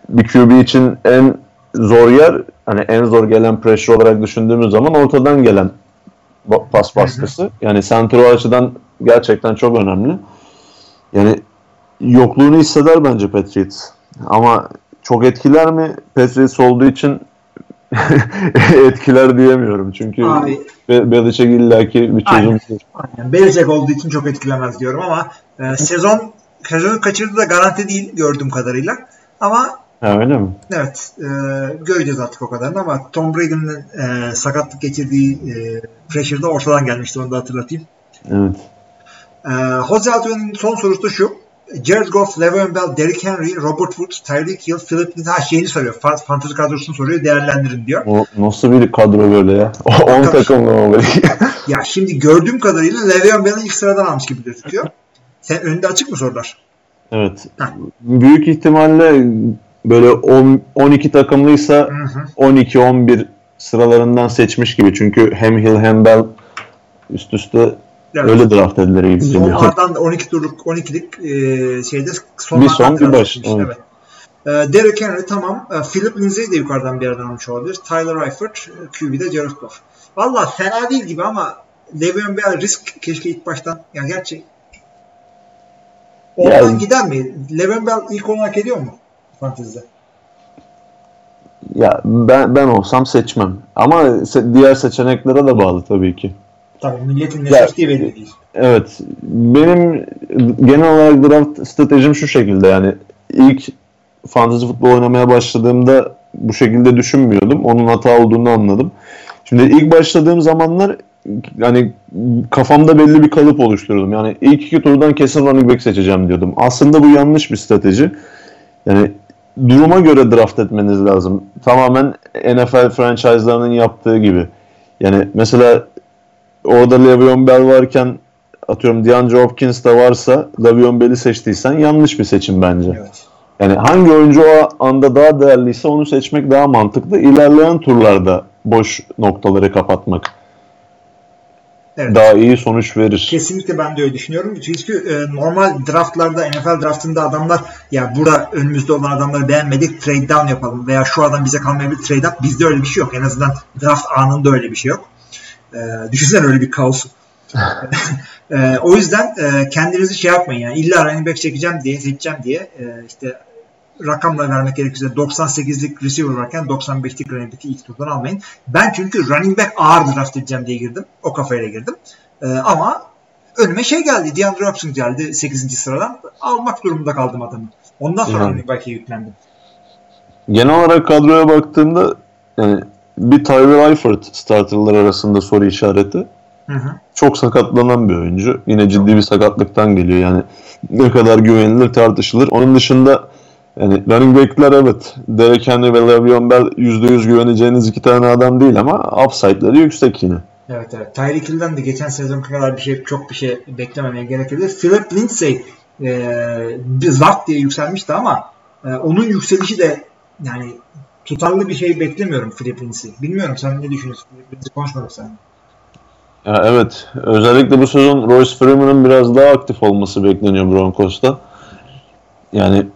Bir QB için en zor yer hani en zor gelen pressure olarak düşündüğümüz zaman ortadan gelen pas baskısı. Yani center o açıdan gerçekten çok önemli. Yani yokluğunu hisseder bence Patriots. Ama çok etkiler mi? Patriots olduğu için etkiler diyemiyorum. Çünkü Abi, Belichick illaki bir çözüm. Aynen. aynen. Belichick olduğu için çok etkilemez diyorum ama e, sezon sezonu kaçırdı da garanti değil gördüğüm kadarıyla. Ama Ha, öyle mi? Evet. E, göreceğiz artık o kadarını ama Tom Brady'nin e, sakatlık geçirdiği e, pressure'da ortadan gelmişti onu da hatırlatayım. Evet. E, Jose Altuve'nin son sorusu da şu. Jared Goff, Le'Veon Bell, Derrick Henry, Robert Woods, Tyreek Hill, Philip Lindsay ha şeyini soruyor. Fantasy kadrosunu soruyor. Değerlendirin diyor. O nasıl bir kadro böyle ya? 10 takımlı mı böyle? ya şimdi gördüğüm kadarıyla Le'Veon Bell'i ilk sıradan almış gibi gözüküyor. Sen önünde açık mı sorular? Evet. Heh. Büyük ihtimalle böyle 10, 12 takımlıysa 12-11 sıralarından seçmiş gibi. Çünkü hem Hill hem Bell üst üste evet. öyle draft edilir gibi geliyor. Sonlardan da 12 turluk 12'lik e, şeyde sonlardan bir son bir baş. Evet. evet. E, Derek Henry tamam. E, Philip Lindsay de yukarıdan bir yerden almış olabilir. Tyler Eifert, e, QB'de Jared Goff. Valla fena değil gibi ama Le'Veon Bell risk keşke ilk baştan. Ya gerçi Oradan yani, gider mi? Le'Veon Bell ilk onu hak ediyor mu? Fantezide. Ya ben ben olsam seçmem. Ama se- diğer seçeneklere de bağlı tabii ki. Tabii milletin ne seçtiği belli değil. Evet. Benim genel olarak draft stratejim şu şekilde yani ilk fantezi futbol oynamaya başladığımda bu şekilde düşünmüyordum. Onun hata olduğunu anladım. Şimdi ilk başladığım zamanlar yani kafamda belli bir kalıp oluşturuyordum. Yani ilk iki turdan kesin running back seçeceğim diyordum. Aslında bu yanlış bir strateji. Yani duruma göre draft etmeniz lazım. Tamamen NFL franchise'larının yaptığı gibi. Yani mesela orada Le'Veon Bell varken atıyorum DeAndre Hopkins de varsa Le'Veon Bell'i seçtiysen yanlış bir seçim bence. Evet. Yani hangi oyuncu o anda daha değerliyse onu seçmek daha mantıklı. İlerleyen turlarda boş noktaları kapatmak evet. daha iyi sonuç verir. Kesinlikle ben de öyle düşünüyorum. Çünkü e, normal draftlarda NFL draftında adamlar ya burada önümüzde olan adamları beğenmedik trade down yapalım veya şu adam bize kalmayabilir trade up. Bizde öyle bir şey yok. En azından draft anında öyle bir şey yok. E, düşünsene öyle bir kaos. e, o yüzden e, kendinizi şey yapmayın yani illa running back çekeceğim diye seçeceğim diye e, işte rakamla vermek gerekirse 98'lik receiver varken 95'lik running back'i ilk turdan almayın. Ben çünkü running back ağır draft edeceğim diye girdim. O kafayla girdim. Ee, ama önüme şey geldi. DeAndre Hopkins geldi 8. sıradan. Almak durumunda kaldım adamı. Ondan sonra Yani. running back'e yüklendim. Genel olarak kadroya baktığımda yani bir Tyler Eifert starterlar arasında soru işareti. Hı hı. Çok sakatlanan bir oyuncu. Yine ciddi bir sakatlıktan geliyor. Yani ne kadar güvenilir tartışılır. Onun dışında yani running back'ler evet. Derek Henry ve Le'Veon Bell %100 güveneceğiniz iki tane adam değil ama upside'ları yüksek yine. Evet evet. Tyreek Hill'den de geçen sezon kadar bir şey çok bir şey beklememeye gerekebilir. Philip Lindsay e, bir zart diye yükselmişti ama e, onun yükselişi de yani tutarlı bir şey beklemiyorum Lindsay. Bilmiyorum sen ne düşünüyorsun? Lindsay konuşmadık sen. Ya evet. Özellikle bu sezon Royce Freeman'ın biraz daha aktif olması bekleniyor Broncos'ta. Yani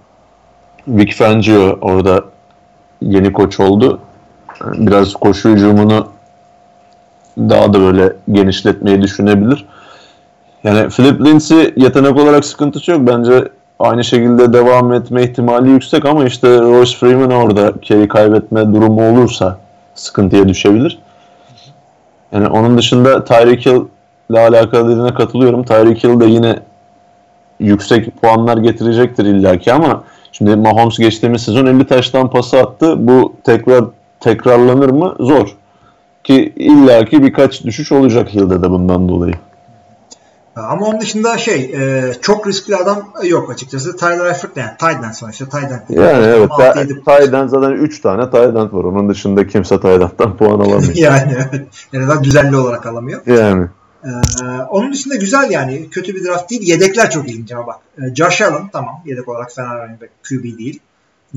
Vic Fangio orada yeni koç oldu. Biraz koşu hücumunu daha da böyle genişletmeyi düşünebilir. Yani Philip Lindsay yetenek olarak sıkıntısı yok. Bence aynı şekilde devam etme ihtimali yüksek ama işte Royce Freeman orada carry kaybetme durumu olursa sıkıntıya düşebilir. Yani onun dışında Tyreek Hill ile alakalı dediğine katılıyorum. Tyreek Hill de yine yüksek puanlar getirecektir illaki ama şimdi Mahomes geçtiğimiz sezon 50 taştan pası attı. Bu tekrar tekrarlanır mı? Zor. Ki illaki birkaç düşüş olacak Hill'de de bundan dolayı. Ama onun dışında şey e, çok riskli adam yok açıkçası. Tyler Eifert yani Tyden sonuçta Tyden. Yani evet. Tayden zaten 3 tane Tayden var. Onun dışında kimse Tayden'dan puan alamıyor. yani evet. En azından düzenli olarak alamıyor. yani. Ee, onun dışında güzel yani. Kötü bir draft değil. Yedekler çok ilginç ama bak. Ee, Josh Allen tamam. Yedek olarak fena running back. QB değil.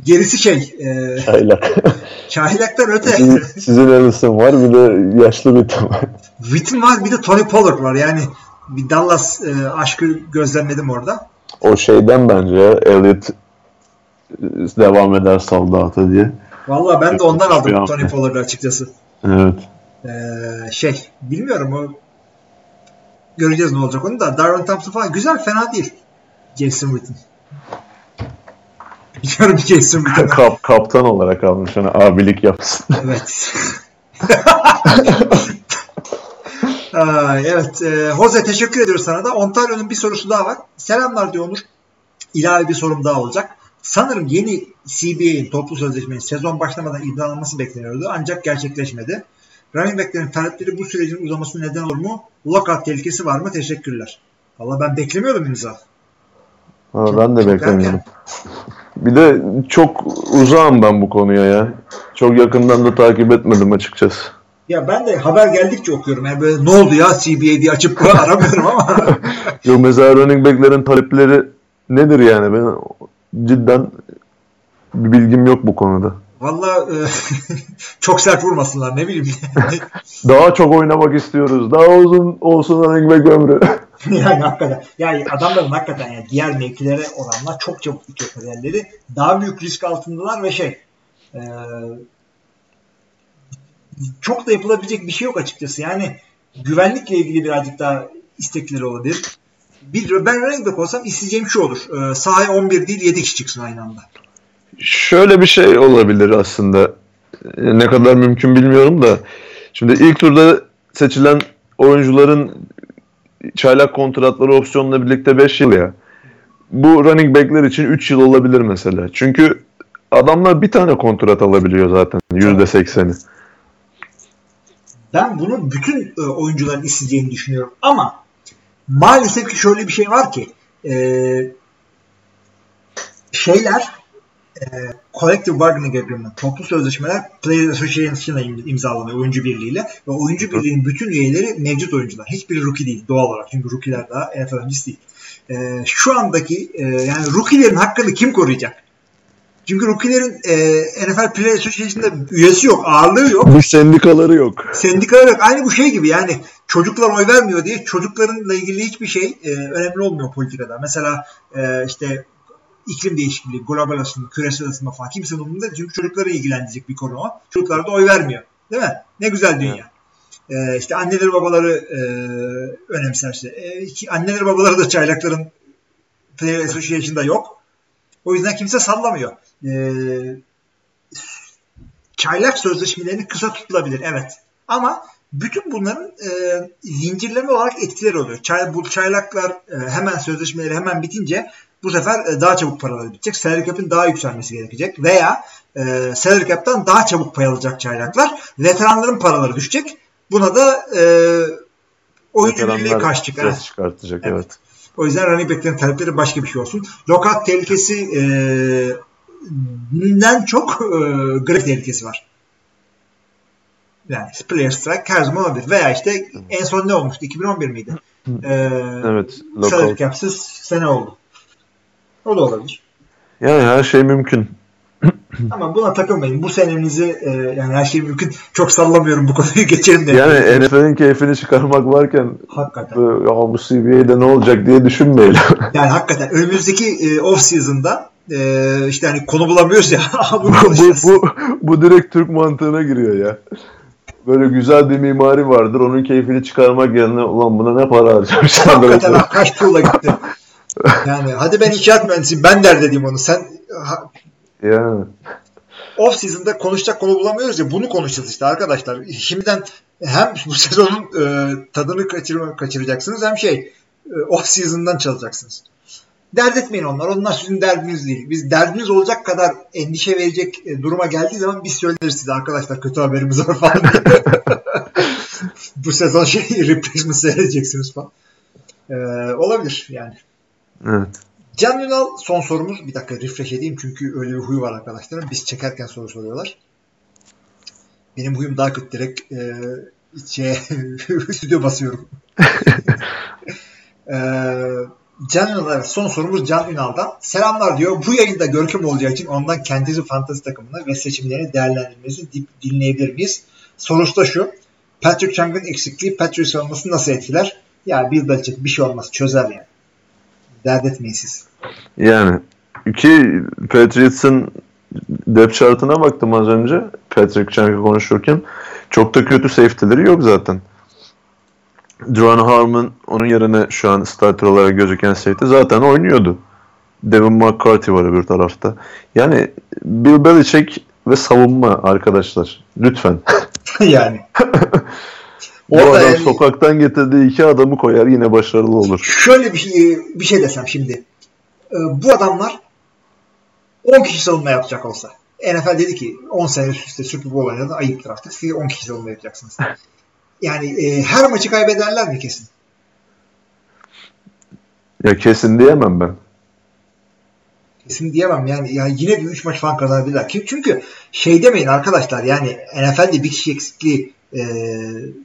Gerisi şey. E, Çaylak. çaylaktan öte. sizin, sizin Ellison var bir de yaşlı bir tam. Witten var bir de Tony Pollard var. Yani bir Dallas e, aşkı gözlemledim orada. O şeyden bence Elliot devam eder saldata diye. Vallahi ben de ondan aldım. Tony Pollard'ı açıkçası. Evet. Ee, şey bilmiyorum o göreceğiz ne olacak onu da Darwin Thompson falan güzel fena değil. Jason Witten. Biliyorum Jason Witten'ı. Kap, kaptan olarak almış hani abilik yapsın. Evet. Ay, evet. E, Jose teşekkür ediyoruz sana da. Ontario'nun bir sorusu daha var. Selamlar diyor Onur. İlave bir sorum daha olacak. Sanırım yeni CBA'in toplu sözleşmenin sezon başlamadan imzalanması bekleniyordu ancak gerçekleşmedi. Running back'lerin talepleri bu sürecin uzaması neden olur mu? Lockout tehlikesi var mı? Teşekkürler. Valla ben beklemiyordum imza. Ha, ben de Çok beklemiyorum. Bir de çok uzağım ben bu konuya ya. Çok yakından da takip etmedim açıkçası. Ya ben de haber geldikçe okuyorum. Yani böyle ne oldu ya CBA diye açıp aramıyorum ama. Yok mesela running back'lerin talepleri nedir yani? Ben cidden bir bilgim yok bu konuda. Valla e, çok sert vurmasınlar ne bileyim. Daha çok oynamak istiyoruz. Daha uzun olsun running back ömrü. yani hakikaten. Yani adamların hakikaten yani diğer mevkilere oranla çok çabuk bitiyor kariyerleri. Daha büyük risk altındalar ve şey e, çok da yapılabilecek bir şey yok açıkçası. Yani güvenlikle ilgili birazcık daha istekleri olabilir. Bir, ben running back olsam isteyeceğim şu olur. E, sahaya 11 değil 7 kişi çıksın aynı anda. Şöyle bir şey olabilir aslında. Ne kadar mümkün bilmiyorum da. Şimdi ilk turda seçilen oyuncuların çaylak kontratları opsiyonla birlikte 5 yıl ya. Bu running back'ler için 3 yıl olabilir mesela. Çünkü adamlar bir tane kontrat alabiliyor zaten %80'i. Ben bunu bütün e, oyuncuların isteyeceğini düşünüyorum. Ama maalesef ki şöyle bir şey var ki e, şeyler e, Collective Bargaining Agreement, toplu sözleşmeler Player Association'la im- imzalanıyor oyuncu birliğiyle ve oyuncu birliğinin bütün üyeleri mevcut oyuncular. Hiçbiri rookie değil doğal olarak çünkü rookie'ler daha NFL öncesi değil. E, şu andaki e, yani rookie'lerin hakkını kim koruyacak? Çünkü rookie'lerin e, NFL Player Association'da üyesi yok, ağırlığı yok Bir sendikaları yok. sendikalar yok. Aynı bu şey gibi yani çocuklar oy vermiyor diye çocuklarla ilgili hiçbir şey e, önemli olmuyor politikada. Mesela e, işte iklim değişikliği, global ısınma, küresel ısınma falan kimsenin umurunda değil. Çünkü çocukları ilgilendirecek bir konu o. Çocuklar da oy vermiyor. Değil mi? Ne güzel dünya. E, işte anneleri babaları e, önemserse. E, anneleri babaları da çaylakların Player Association'da yok. O yüzden kimse sallamıyor. E, çaylak sözleşmelerinin kısa tutulabilir. Evet. Ama bütün bunların e, zincirleme olarak etkileri oluyor. Çay, bu çaylaklar e, hemen sözleşmeleri hemen bitince bu sefer e, daha çabuk paraları bitecek. Salary cap'in daha yükselmesi gerekecek. Veya e, salary cap'tan daha çabuk pay alacak çaylaklar. Veteranların paraları düşecek. Buna da e, oyuncu birliği karşı Evet. çıkartacak evet. evet. O yüzden running back'lerin talepleri başka bir şey olsun. Lockout tehlikesi e, den çok e, grip tehlikesi var. Yani player strike her zaman olabilir. Veya işte en son ne olmuştu? 2011 miydi? Ee, evet. Salary cap'siz sene oldu. O da olabilir. Yani her şey mümkün. Ama buna takılmayın. Bu senenizi e, yani her şey mümkün. Çok sallamıyorum bu konuyu geçelim de. Yani NFL'in keyfini çıkarmak varken hakikaten. ya bu CBA'de ne olacak diye düşünmeyelim. yani hakikaten önümüzdeki e, off season'da e, işte hani konu bulamıyoruz ya. bunu bu, bu, bu direkt Türk mantığına giriyor ya. Böyle güzel bir mimari vardır. Onun keyfini çıkarmak yerine ulan buna ne para harcamışlar. Hakikaten ha, kaç tuğla gitti. Yani hadi ben inşaat mühendisiyim ben der dediğim onu. Sen ha, yani. Off season'da konuşacak konu bulamıyoruz ya bunu konuşacağız işte arkadaşlar. Şimdiden hem bu sezonun e, tadını kaçırma, kaçıracaksınız hem şey e, off season'dan çalacaksınız. Dert etmeyin onlar. Onlar sizin derdiniz değil. Biz derdiniz olacak kadar endişe verecek e, duruma geldiği zaman biz söyleriz size arkadaşlar kötü haberimiz var falan. bu sezon şey replacement seyredeceksiniz falan. Ee, olabilir yani. Evet. Can Ünal son sorumuz. Bir dakika refresh edeyim çünkü öyle bir huyu var arkadaşlarım. Biz çekerken soru soruyorlar. Benim huyum daha kötü. Direkt e, şey, stüdyo basıyorum. e, Can Ünal, son sorumuz Can Ünal'dan. Selamlar diyor. Bu yayında Görkem olacağı için ondan kendisi fantasy takımını ve seçimlerini değerlendirmesi dinleyebilir miyiz? Sorusu da şu. Patrick Chung'ın eksikliği Patrick olması nasıl etkiler? Ya bir Belichick bir şey olmaz çözer yani. Dert etmeyin siz. Yani ki Patriots'ın depth chartına baktım az önce Patrick Chung'ı konuşurken. Çok da kötü safety'leri yok zaten. Duran Harmon onun yerine şu an starter olarak gözüken safety zaten oynuyordu. Devin McCarthy var öbür tarafta. Yani Bill Belichick ve savunma arkadaşlar. Lütfen. yani. Bu Orada adam yani, sokaktan getirdiği iki adamı koyar yine başarılı olur. Şöyle bir şey, bir şey desem şimdi. Ee, bu adamlar 10 kişi savunma yapacak olsa. NFL dedi ki 10 sene üst üste Super Bowl oynadı ayıptır artık. Siz 10 kişi savunma yapacaksınız. Yani e, her maçı kaybederler mi kesin? Ya kesin diyemem ben. Kesin diyemem yani ya yine bir 3 maç falan kazanabilirler. Çünkü şey demeyin arkadaşlar yani NFL'de bir kişi eksikliği e,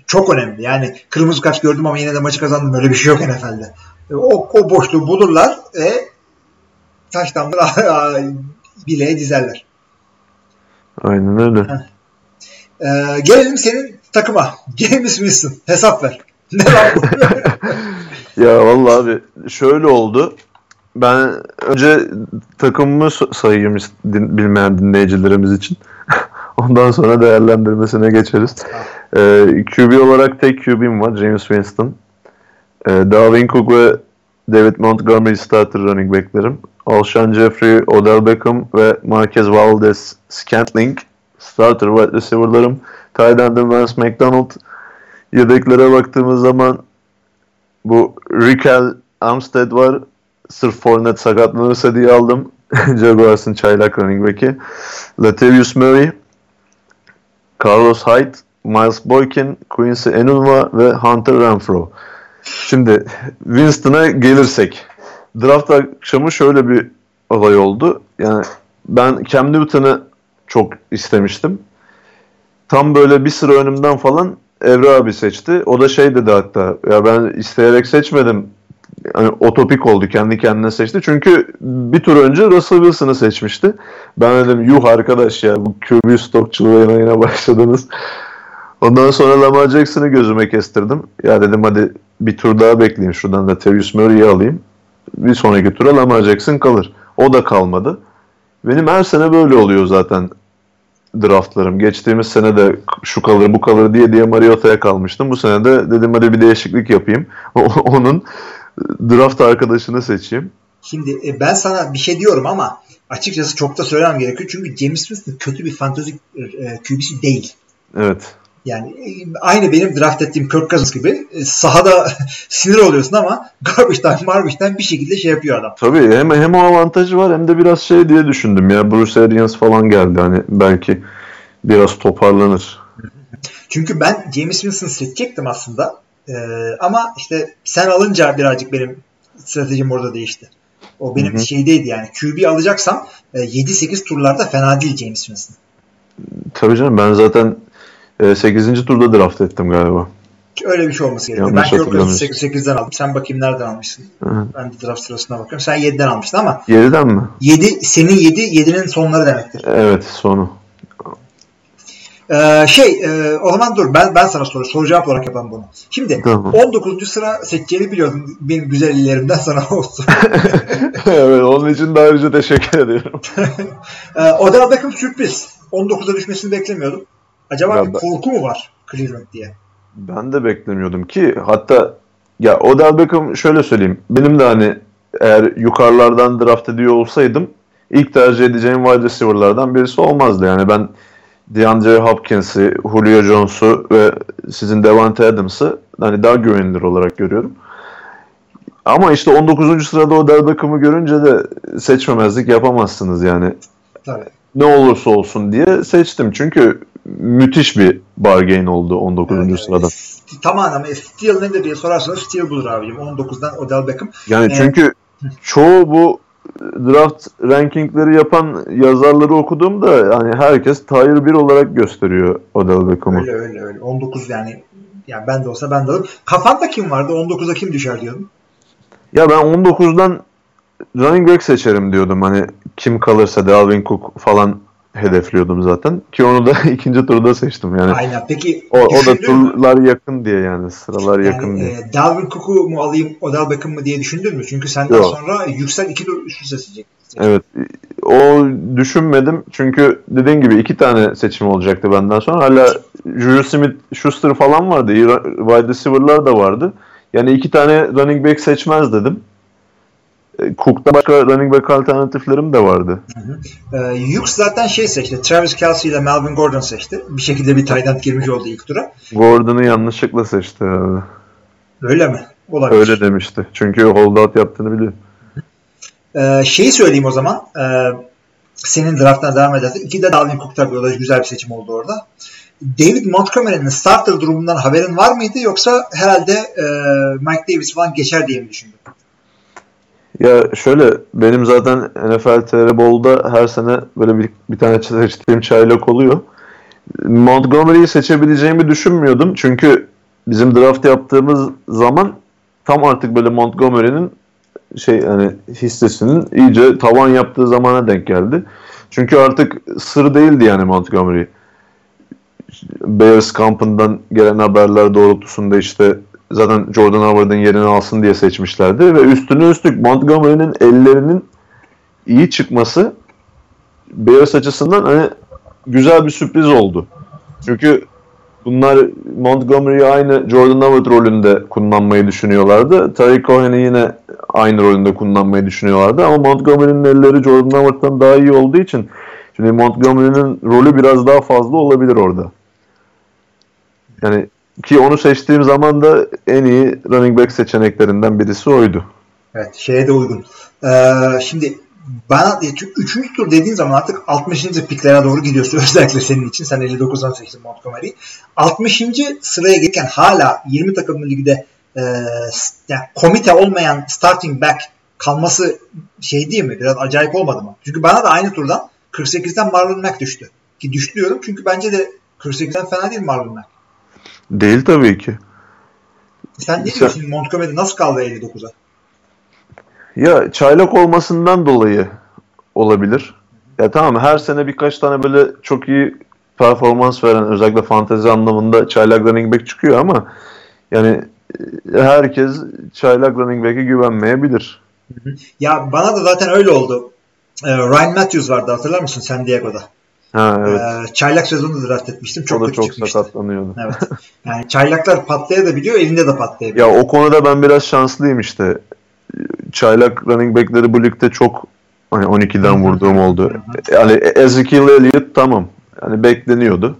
çok önemli. Yani kırmızı kart gördüm ama yine de maçı kazandım. Öyle bir şey yok NFL'de. E, o, o boşluğu bulurlar ve taştanları bileğe dizerler. Aynen öyle. Ee, gelelim senin takıma. James Winston. Hesap ver. Ne lan bu? ya vallahi abi şöyle oldu. Ben önce takımımı sayayım bilmeyen dinleyicilerimiz için. Ondan sonra değerlendirmesine geçeriz. Ee, QB olarak tek QB'm var. James Winston. Ee, Dalvin Cook ve David Montgomery starter running back'lerim. Alshon Jeffrey, Odell Beckham ve Marquez Valdez Scantling starter wide receiver'larım. Tight end'im Vance McDonald. Yedeklere baktığımız zaman bu Rickel Armstead var. Sırf Fournette sakatlanırsa diye aldım. Jaguars'ın çaylak running back'i. Latavius Murray, Carlos Hyde, Miles Boykin, Quincy Enunwa ve Hunter Renfro. Şimdi Winston'a gelirsek. Draft akşamı şöyle bir olay oldu. Yani ben Cam Newton'ı çok istemiştim. Tam böyle bir sıra önümden falan Evra abi seçti. O da şey dedi hatta ya ben isteyerek seçmedim. Yani otopik oldu kendi kendine seçti. Çünkü bir tur önce Russell Wilson'ı seçmişti. Ben dedim yuh arkadaş ya bu QB stokçuluğuna yine başladınız. Ondan sonra Lamar Jackson'ı gözüme kestirdim. Ya dedim hadi bir tur daha bekleyeyim. Şuradan da Terry Murray'i alayım. Bir sonraki tura Lamar Jackson kalır. O da kalmadı. Benim her sene böyle oluyor zaten draftlarım. Geçtiğimiz sene de şu kalır bu kalır diye diye Mariota'ya kalmıştım. Bu sene de dedim hadi bir değişiklik yapayım. Onun draft arkadaşını seçeyim. Şimdi e, ben sana bir şey diyorum ama açıkçası çok da söylemem gerekiyor. Çünkü James Winston kötü bir fantasy e, QB'si değil. Evet. Yani e, aynı benim draft ettiğim Kirk Cousins gibi sahada sinir oluyorsun ama garbage time, garbage time bir şekilde şey yapıyor adam. Tabii hem, hem o avantajı var hem de biraz şey diye düşündüm ya Bruce Arians falan geldi hani belki biraz toparlanır. Çünkü ben James Winston seçecektim aslında. Ee, ama işte sen alınca birazcık benim stratejim orada değişti. O benim Hı hı. şeydeydi yani. QB alacaksam e, 7-8 turlarda fena değil James Winston. Tabii canım ben zaten e, 8. turda draft ettim galiba. Öyle bir şey olması gerekiyor. Ben Kirk. Cousins'ı 8'den aldım. Sen bakayım nereden almışsın? Hı. Ben de draft sırasına bakıyorum. Sen 7'den almıştın ama 7'den mi? 7 senin 7 7'nin sonları demektir. Evet sonu. Ee, şey e, o zaman dur ben ben sana soru soru cevap olarak yapalım bunu. Şimdi Tamam. 19. sıra seçeceğini biliyordum. Benim güzel illerimden sana olsun. evet onun için de ayrıca teşekkür ediyorum. ee, Odell Beckham sürpriz. 19'a düşmesini beklemiyordum. Acaba Ya bir ben- korku mu var Cleveland diye? Ben de beklemiyordum ki hatta ya Odell Beckham şöyle söyleyeyim. Benim de hani eğer yukarılardan draft ediyor olsaydım ilk tercih edeceğim wide receiver'lardan birisi olmazdı. Yani ben DeAndre Hopkins'i, Julio Jones'u ve sizin Devante Adams'ı hani daha güvenilir olarak görüyorum. Ama işte 19. sırada Odell Beckham'ı görünce de seçmemezlik yapamazsınız yani. Tabii. Ne olursa olsun diye seçtim. Çünkü müthiş bir bargain oldu 19. Evet, sırada. evet. Tamamen ama Steel nedir diye sorarsanız Steel budur abicim. 19'dan Odell Beckham. Yani Evet. çünkü çoğu bu draft rankingleri yapan yazarları okuduğumda yani herkes tier 1 olarak gösteriyor Odell Beckham'ı. Öyle öyle öyle. 19 yani yani ben de olsa ben de alırım. Kafanda kim vardı? 19'a kim düşer diyordun. Ya ben 19'dan running back seçerim diyordum. Hani kim kalırsa Dalvin Cook falan hedefliyordum zaten. Ki onu da ikinci turda seçtim yani. Aynen. Peki O, o da düşündün mü? turlar yakın diye yani sıralar yakın Yani diye. e, Dalvin Cook'u mu alayım Odell Beckham mı diye düşündün mü? Çünkü senden Yok. sonra yüksel iki tur üst üste seçecek. Evet. O düşünmedim. Çünkü dediğin gibi iki tane seçim olacaktı benden sonra. Hala Juju Smith, Schuster falan vardı. Wide receiver'lar da vardı. Yani iki tane running back seçmez dedim. E, Cook'ta başka running back alternatiflerim de vardı. Ee, Hughes zaten şey seçti. Travis Kelsey ile Melvin Gordon seçti. Bir şekilde bir tight girmiş oldu ilk tura. Gordon'u yanlışlıkla seçti abi. Öyle mi? Olabilir. Öyle demişti. Çünkü holdout yaptığını biliyor. Ee, şeyi söyleyeyim o zaman. Ee, senin draftına devam edersen. İki de Dalvin Cook tabii. O da güzel bir seçim oldu orada. David Montgomery'nin starter durumundan haberin var mıydı? Yoksa herhalde e, Mike Davis falan geçer diye mi düşündün? Ya şöyle benim zaten NFL TR Bowl'da her sene böyle bir, bir tane seçtiğim çaylak oluyor. Montgomery'yi seçebileceğimi düşünmüyordum. Çünkü bizim draft yaptığımız zaman tam artık böyle Montgomery'nin şey hani hissesinin iyice tavan yaptığı zamana denk geldi. Çünkü artık sır değildi yani Montgomery. Bears kampından gelen haberler doğrultusunda işte zaten Jordan Howard'ın yerini alsın diye seçmişlerdi ve üstüne üstlük Montgomery'nin ellerinin iyi çıkması Bears açısından hani güzel bir sürpriz oldu. Çünkü bunlar Montgomery'yi aynı Jordan Howard rolünde kullanmayı düşünüyorlardı. Tariq Cohen'i yine aynı rolünde kullanmayı düşünüyorlardı ama Montgomery'nin elleri Jordan Howard'tan daha iyi olduğu için şimdi Montgomery'nin rolü biraz daha fazla olabilir orada. Yani ki onu seçtiğim zaman da en iyi running back seçeneklerinden birisi oydu. Evet şeye de uygun. Ee, şimdi bana üçüncü tur dediğin zaman artık 60. piklere doğru gidiyorsun. Özellikle senin için. Sen 59'dan seçtin Montgomery'i. 60. sıraya gelirken hala 20 takımlı ligde e, yani komite olmayan starting back kalması şey değil mi? Biraz acayip olmadı mı? Çünkü bana da aynı turdan 48'den Marlon Mack düştü. Ki düştü diyorum çünkü bence de 48'den fena değil Marlon Mack. Değil tabii ki. Sen ne diyorsun Montgomery nasıl kaldı 59'a? Ya çaylak olmasından dolayı olabilir. Ya tamam her sene birkaç tane böyle çok iyi performans veren özellikle fantezi anlamında çaylak running back çıkıyor ama yani herkes çaylak running back'e güvenmeyebilir. Ya bana da zaten öyle oldu. Ee, Ryan Matthews vardı hatırlar mısın San Diego'da? Ha evet. Ee, çaylak sezonu draft etmiştim. Çok o da çok çıkmıştı. sakatlanıyordu. Evet. Yani çaylaklar patlayabiliyor, elinde de patlayabiliyor. Ya o konuda ben biraz şanslıyım işte. Çaylak running back'leri bu ligde çok Hani 12'den vurduğum oldu. Yani Ezekiel Elliott tamam. Yani bekleniyordu.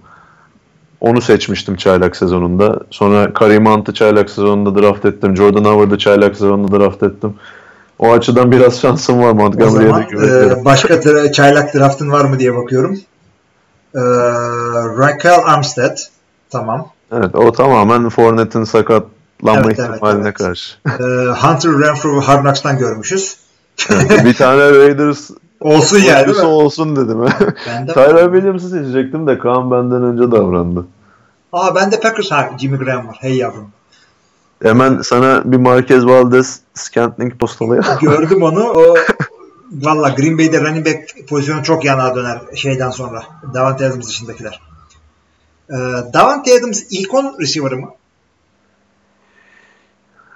Onu seçmiştim çaylak sezonunda. Sonra Kareem Hunt'ı çaylak sezonunda draft ettim. Jordan Howard'ı çaylak sezonunda draft ettim. O açıdan biraz şansım var Montgomery'e de güveniyorum. e, başka tra- çaylak draftın var mı diye bakıyorum. E, Raquel Armstead. Tamam. Evet o tamamen Fournette'in sakatlanma Evet, ihtimaline evet. karşı. E, Hunter Renfro Hard Knocks'tan görmüşüz. Evet, bir tane Raiders Olsun yani mi? olsun dedim. Tyler Williams'ı seçecektim de Kaan benden önce davrandı. Aa ben de Packers ha Jimmy Graham var. Hey yavrum. Hemen sana bir Marquez Valdez Scantling postalayayım. Gördüm onu. O valla Green Bay'de running back pozisyonu çok yana döner şeyden sonra. Davante Adams dışındakiler. Ee, Davante Adams ilk 10 receiver'ı mı?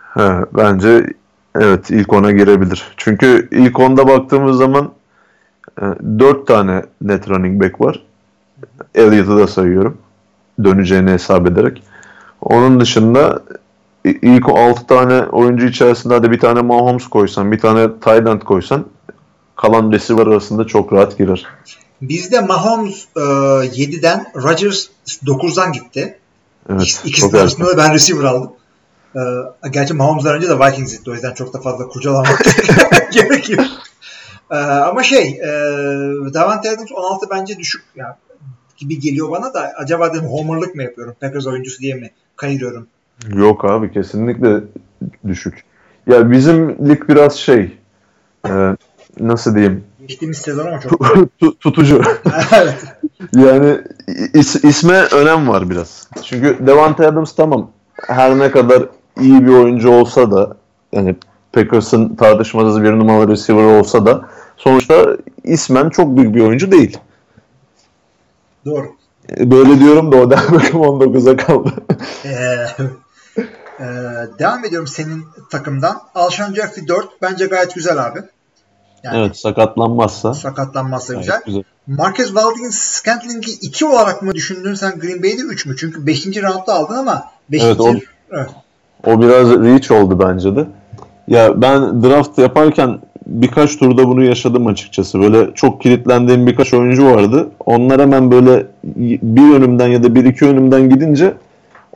Ha, bence evet ilk ona girebilir. Çünkü ilk onda baktığımız zaman e, 4 tane net running back var. Elliott'ı da sayıyorum. Döneceğini hesap ederek. Onun dışında ilk 6 tane oyuncu içerisinde hadi bir tane Mahomes koysan, bir tane Tayland koysan kalan receiver arasında çok rahat girer. Bizde Mahomes e, 7'den Rodgers 9'dan gitti. Evet, çok erken. arasında da ben receiver aldım. Ee, gerçi Mahomes'dan önce de Vikings gitti. O yüzden çok da fazla kurcalamak gerekiyor. Ee, ama şey e, Davante Adams 16 bence düşük yani, gibi geliyor bana da acaba dedim homerlık mı yapıyorum? Packers oyuncusu diye mi kayırıyorum? Yok abi kesinlikle düşük. Ya bizim lig biraz şey e, nasıl diyeyim Geçtiğimiz sezon ama çok. Tu- tutucu. evet. yani is- isme önem var biraz. Çünkü Devante Adams tamam her ne kadar iyi bir oyuncu olsa da yani Packers'ın tartışmasız bir numaralı receiver olsa da sonuçta ismen çok büyük bir oyuncu değil. Doğru. E, Böyle diyorum da o Beckham 19'a kaldı. Ee, e, devam ediyorum senin takımdan. Alshon Jeffrey 4 bence gayet güzel abi. Yani evet sakatlanmazsa. sakatlanmazsa gayet güzel. güzel. Marquez Valdez Scantling'i 2 olarak mı düşündün sen Green Bay'de 3 mü? Çünkü 5. roundda aldın ama 5. Evet, o- evet. O biraz reach oldu bence de. Ya ben draft yaparken birkaç turda bunu yaşadım açıkçası. Böyle çok kilitlendiğim birkaç oyuncu vardı. Onlar hemen böyle bir önümden ya da bir iki önümden gidince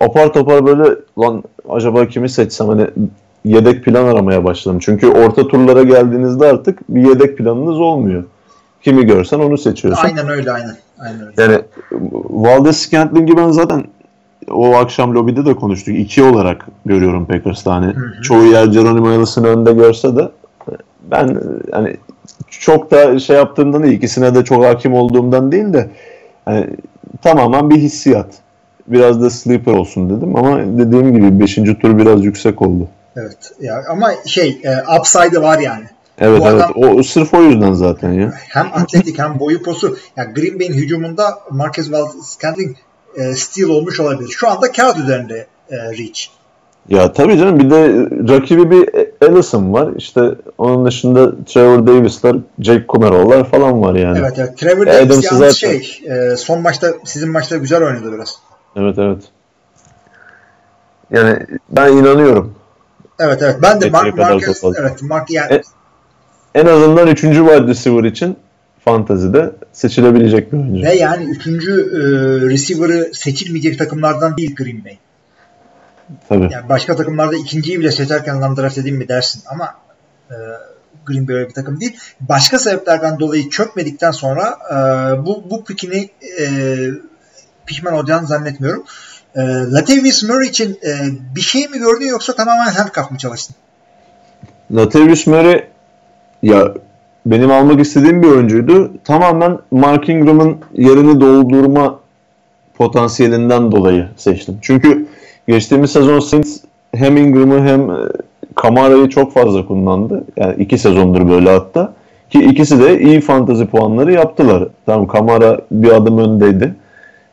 apar topar böyle lan acaba kimi seçsem hani yedek plan aramaya başladım. Çünkü orta turlara geldiğinizde artık bir yedek planınız olmuyor. Kimi görsen onu seçiyorsun. Aynen öyle aynen. Aynen öyle. Yani Valdez Scantling'i ben zaten o akşam lobide de konuştuk. İki olarak görüyorum Packers'ta. Hani hı. çoğu yer Geronimo Ellis'in önünde görse de ben hani çok da şey yaptığımdan değil, ikisine de çok hakim olduğumdan değil de hani tamamen bir hissiyat. Biraz da sleeper olsun dedim ama dediğim gibi 5. tur biraz yüksek oldu. Evet. Ya ama şey e, upside'ı var yani. Evet Bu evet adam- o sırf o yüzden zaten ya. Hem atletik hem boyu posu. Yani Green Bay'in hücumunda Marquez Valdez Scantling e, steal olmuş olabilir. Şu anda kağıt üzerinde e, Reach. Ya tabii canım bir de rakibi bir Ellison var. İşte onun dışında Trevor Davis'ler, Jake Kumerow'lar falan var yani. Evet evet. Trevor Adams'ı Davis yalnız zaten- şey e, son maçta sizin maçta güzel oynadı biraz. Evet evet. Yani ben inanıyorum. Evet evet. Ben de Mark, Marquez evet Mark yani E- En azından 3. wide receiver için fantazide seçilebilecek bir oyuncu. ve yani üçüncü e, receiver'ı seçilmeyecek takımlardan değil Green Bay. Tabii. Yani başka takımlarda ikinciyi bile seçerken lan draft edeyim mi dersin ama e, Green Bay öyle bir takım değil. Başka sebeplerden dolayı çökmedikten sonra e, bu bu pikini e, pişman olacağını zannetmiyorum. E, Latavius Murray için e, bir şey mi gördün yoksa tamamen handcuff mı çalıştın? Latavius Murray ya benim almak istediğim bir oyuncuydu. Tamamen Mark Ingram'ın yerini doldurma potansiyelinden dolayı seçtim. Çünkü geçtiğimiz sezon Saints hem Ingram'ı hem e, Kamara'yı çok fazla kullandı. Yani iki sezondur böyle hatta. Ki ikisi de iyi fantazi puanları yaptılar. Tamam Kamara bir adım öndeydi.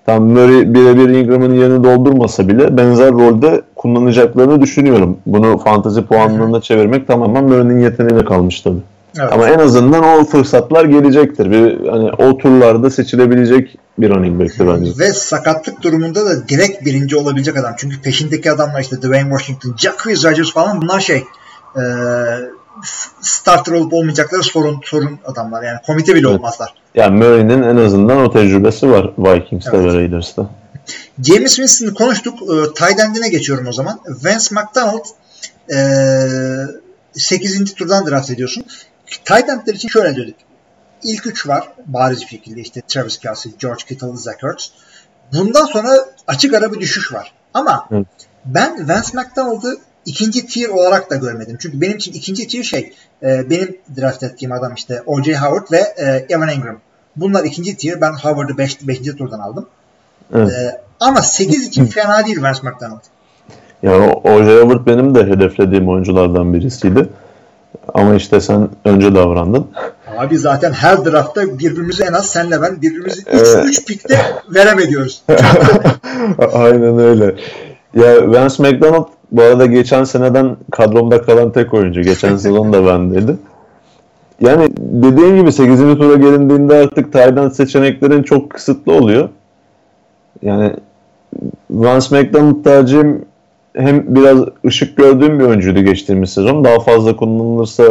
Tam Murray birebir Ingram'ın yerini doldurmasa bile benzer rolde kullanacaklarını düşünüyorum. Bunu fantazi puanlarına çevirmek tamamen Murray'nin yeteneğine kalmış tabii. Evet. Ama en azından o fırsatlar gelecektir. Bir, hani o turlarda seçilebilecek bir running back'ti bence. Ve sakatlık durumunda da direkt birinci olabilecek adam. Çünkü peşindeki adamlar işte Dwayne Washington, Jacquizz Rodgers falan bunlar şey e, starter olup olmayacakları sorun sorun adamlar. Yani komite bile Evet. olmazlar. Yani Murray'nin en azından o tecrübesi var Vikings'te Evet. ve Raiders'ta. James Winston'ı konuştuk. E, tight end'ine geçiyorum o zaman. Vance McDonald e, 8. turdan draft ediyorsun. Tight endler için şöyle dedik. İlk üç var bariz bir şekilde işte Travis Kelsey, George Kittle, Zach Ertz. Bundan sonra açık ara bir düşüş var. Ama Evet. ben Vance McDonald'ı ikinci tier olarak da görmedim. Çünkü benim için ikinci tier şey e, benim draft ettiğim adam işte O.J. Howard ve e, Evan Ingram. Bunlar ikinci tier. Ben Howard'ı 5. Beş, turdan aldım. Evet. E, ama 8 için fena değil Vance McDonald. Yani O.J. Howard benim de hedeflediğim oyunculardan birisiydi. Ama işte sen önce davrandın. Abi zaten her draftta birbirimizi en az senle ben birbirimizi 3 Evet. 3 pikte veremediyoruz. Aynen öyle. Ya Vance McDonald bu arada geçen seneden kadromda kalan tek oyuncu. Geçen sezon da bendeydi. Yani dediğim gibi 8. tura gelindiğinde artık Tayland seçeneklerin çok kısıtlı oluyor. Yani Vance McDonald tercihim hem biraz ışık gördüğüm bir oyuncuydu geçtiğimiz sezon. Daha fazla kullanılırsa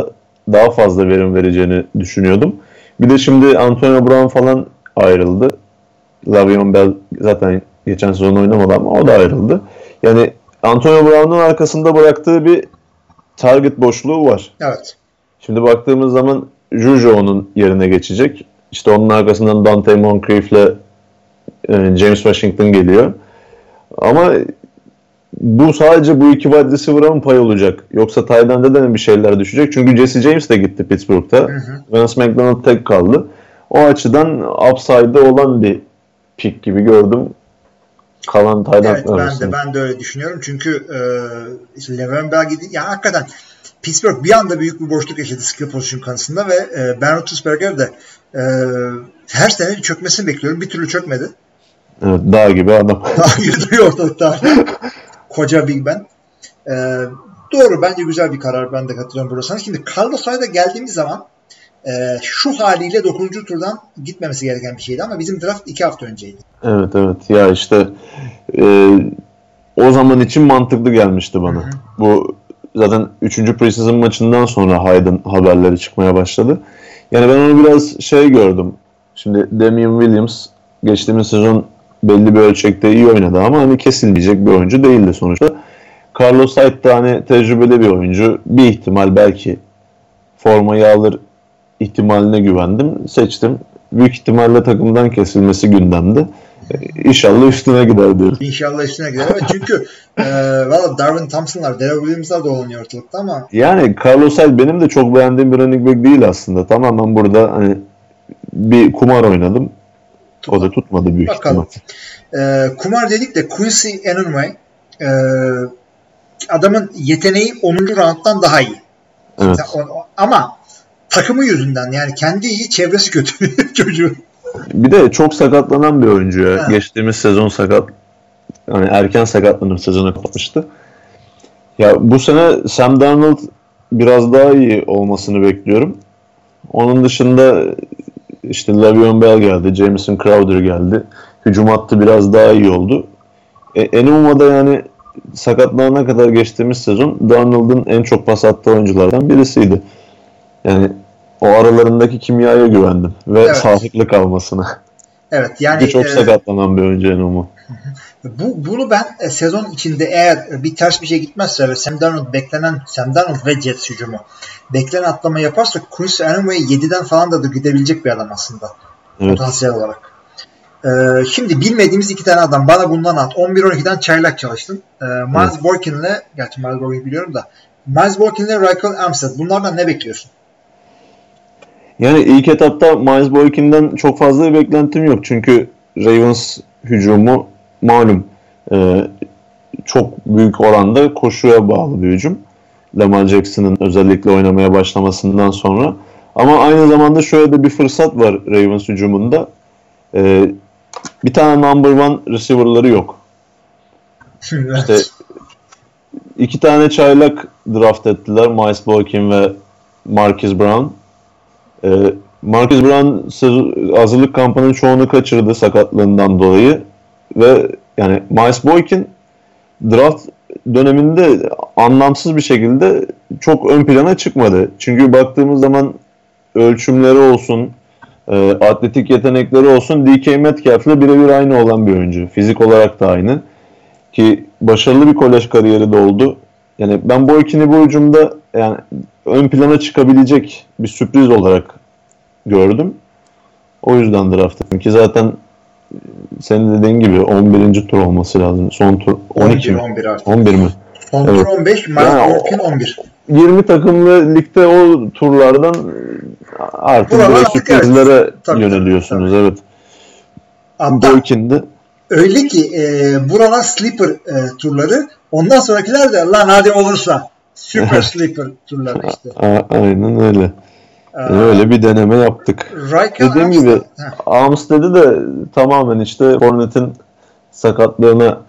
daha fazla verim vereceğini düşünüyordum. Bir de şimdi Antonio Brown falan ayrıldı. Lavion Bell zaten geçen sezon oynamadı ama o da ayrıldı. Yani Antonio Brown'un arkasında bıraktığı bir target boşluğu var. evet. Şimdi baktığımız zaman Juju onun yerine geçecek. İşte onun arkasından Dante Moncrief'le e, James Washington geliyor. Ama bu sadece bu iki wide receiver'a mı pay olacak? Yoksa Tyden'de de mi bir şeyler düşecek? Çünkü Jesse James de gitti Pittsburgh'ta. Hı hı. Vance McDonald tek kaldı. O açıdan upside'de olan bir pick gibi gördüm. Kalan Tyden Evet ben de ben de öyle düşünüyorum. Çünkü e, işte Le'Veon Bell gidi ya hakikaten Pittsburgh bir anda büyük bir boşluk yaşadı skill pozisyon konusunda ve e, Ben Roethlisberger de e, her sene çökmesini bekliyorum. Bir türlü çökmedi. Evet, dağ gibi adam. Daha yürüyor ortalıkta. Koca Big Ben. E, doğru bence güzel bir karar. Ben de katılıyorum burada sana. Şimdi Carlos Hyde'a geldiğimiz zaman e, şu haliyle 9. turdan gitmemesi gereken bir şeydi ama bizim draft 2 hafta önceydi. Evet evet ya işte e, o zaman için mantıklı gelmişti bana. Hı hı. Bu zaten 3. preseason maçından sonra Hayden haberleri çıkmaya başladı. Yani ben onu biraz şey gördüm. Şimdi Damian Williams geçtiğimiz sezon belli bir ölçekte iyi oynadı ama hani kesilmeyecek bir oyuncu değildi sonuçta. Carlos Hyde de hani tecrübeli bir oyuncu. Bir ihtimal belki formayı alır ihtimaline güvendim. Seçtim. Büyük ihtimalle takımdan kesilmesi gündemde. İnşallah üstüne gider diyoruz. İnşallah üstüne gider ama çünkü e, valla Darwin Thompson'lar, Darrell Williams'lar dolanıyor ortalıkta ama Yani Carlos Hyde benim de çok beğendiğim bir running back değil aslında. Tamamen burada hani bir kumar oynadım. O da tutmadı büyük Bakalım. ihtimal. e, kumar dedik de Quincy Enunwa e, adamın yeteneği 10. rounddan daha iyi. Evet. Ama takımı yüzünden yani kendi iyi çevresi kötü çocuğu. Bir de çok sakatlanan bir oyuncu ya. Ha. Geçtiğimiz sezon sakat yani erken sakatlanıp sezonu kapatmıştı. Ya bu sene Sam Darnold biraz daha iyi olmasını bekliyorum. Onun dışında işte Le'Veon Bell geldi, Jameson Crowder geldi. Hücum hattı biraz daha iyi oldu. E, Enuma'da yani sakatlanana kadar geçtiğimiz sezon Darnold'un en çok pas attığı oyunculardan birisiydi. Yani o aralarındaki kimyaya güvendim ve Evet. sağlıklı kalmasına. Evet yani de çok e, sakatlanan bir oyuncu Enuma. bu, bunu ben e, sezon içinde eğer bir ters bir şey gitmezse ve Sam Darnold beklenen Sam Darnold ve Jets hücumu beklenen atlama yaparsa Quincy Enunwa'yı 7'den falan da gidebilecek bir adam aslında. Evet. potansiyel olarak. Ee, şimdi bilmediğimiz iki tane adam. Bana bundan at. 11-12'den çaylak çalıştın. Ee, Miles Evet. Boykin'le, gerçi Miles Boykin'i biliyorum da Miles Boykin'le Michael Armstead. Bunlardan ne bekliyorsun? Yani ilk etapta Miles Boykin'den çok fazla bir beklentim yok. Çünkü Ravens hücumu malum e, çok büyük oranda koşuya bağlı bir hücum. Lamar Jackson'ın özellikle oynamaya başlamasından sonra. Ama aynı zamanda şöyle de bir fırsat var Ravens hücumunda. E, bir tane number one receiver'ları yok. İşte iki tane çaylak draft ettiler. Miles Boykin ve Marcus Brown. Ee, Marcus Brown hazırlık kampının çoğunu kaçırdı sakatlığından dolayı ve yani Miles Boykin draft döneminde anlamsız bir şekilde çok ön plana çıkmadı. Çünkü baktığımız zaman ölçümleri olsun, e, atletik yetenekleri olsun DK Metcalf'le birebir aynı olan bir oyuncu. Fizik olarak da aynı. Ki başarılı bir kolej kariyeri de oldu. Yani ben bu ikini bu hücumda yani ön plana çıkabilecek bir sürpriz olarak gördüm. O yüzden draft ettim ki zaten senin dediğin gibi 11. tur olması lazım. Son tur 12 mi? 11 artık. 11 mi? Son Evet. tur 15, Miles Yani o- Boykin 11. 20 takımlı ligde o turlardan artık Buralar artık sürprizlere Tabii, yöneliyorsunuz. Evet. Hatta Boykin'de öyle ki e, buralar sleeper e, turları. Ondan sonrakiler de lan hadi olursa. Super sleeper turları işte. a- aynen öyle. Ee, Öyle bir deneme yaptık. Raykan Dediğim Armstead- gibi. Armstead'i de tamamen işte Hornet'in sakatlığına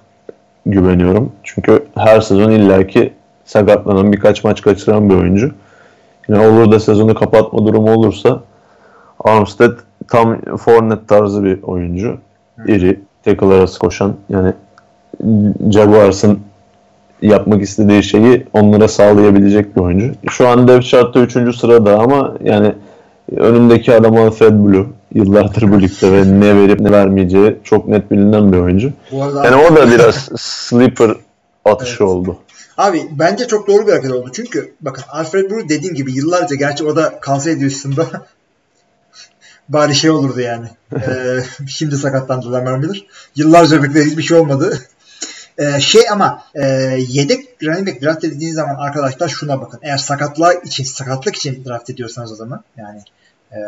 güveniyorum. Çünkü her sezon illaki sakatlanan birkaç maç kaçıran bir oyuncu. Yine olur da sezonu kapatma durumu olursa Armstead tam Fournette tarzı bir oyuncu. İri, tackle arası koşan yani Jaguars'ın yapmak istediği şeyi onlara sağlayabilecek bir oyuncu. Şu an dev chart'ta 3. sırada ama yani önündeki adam Alfred Blue. Yıllardır bu ligde ve ne verip ne vermeyeceği çok net bilinen bir oyuncu. Yani o da biraz sleeper atışı Evet. oldu. Abi bence çok doğru bir hareket oldu. Çünkü bakın Alfred Brew dediğin gibi yıllarca gerçi o da kalsaydı üstünde bari şey olurdu yani. Ee, şimdi sakatlandılar ben bilir. Yıllarca bekledi hiçbir şey olmadı. Ee, şey ama e, yedek running back draft edildiğiniz zaman arkadaşlar şuna bakın. Eğer sakatlık için sakatlık için draft ediyorsanız o zaman yani e,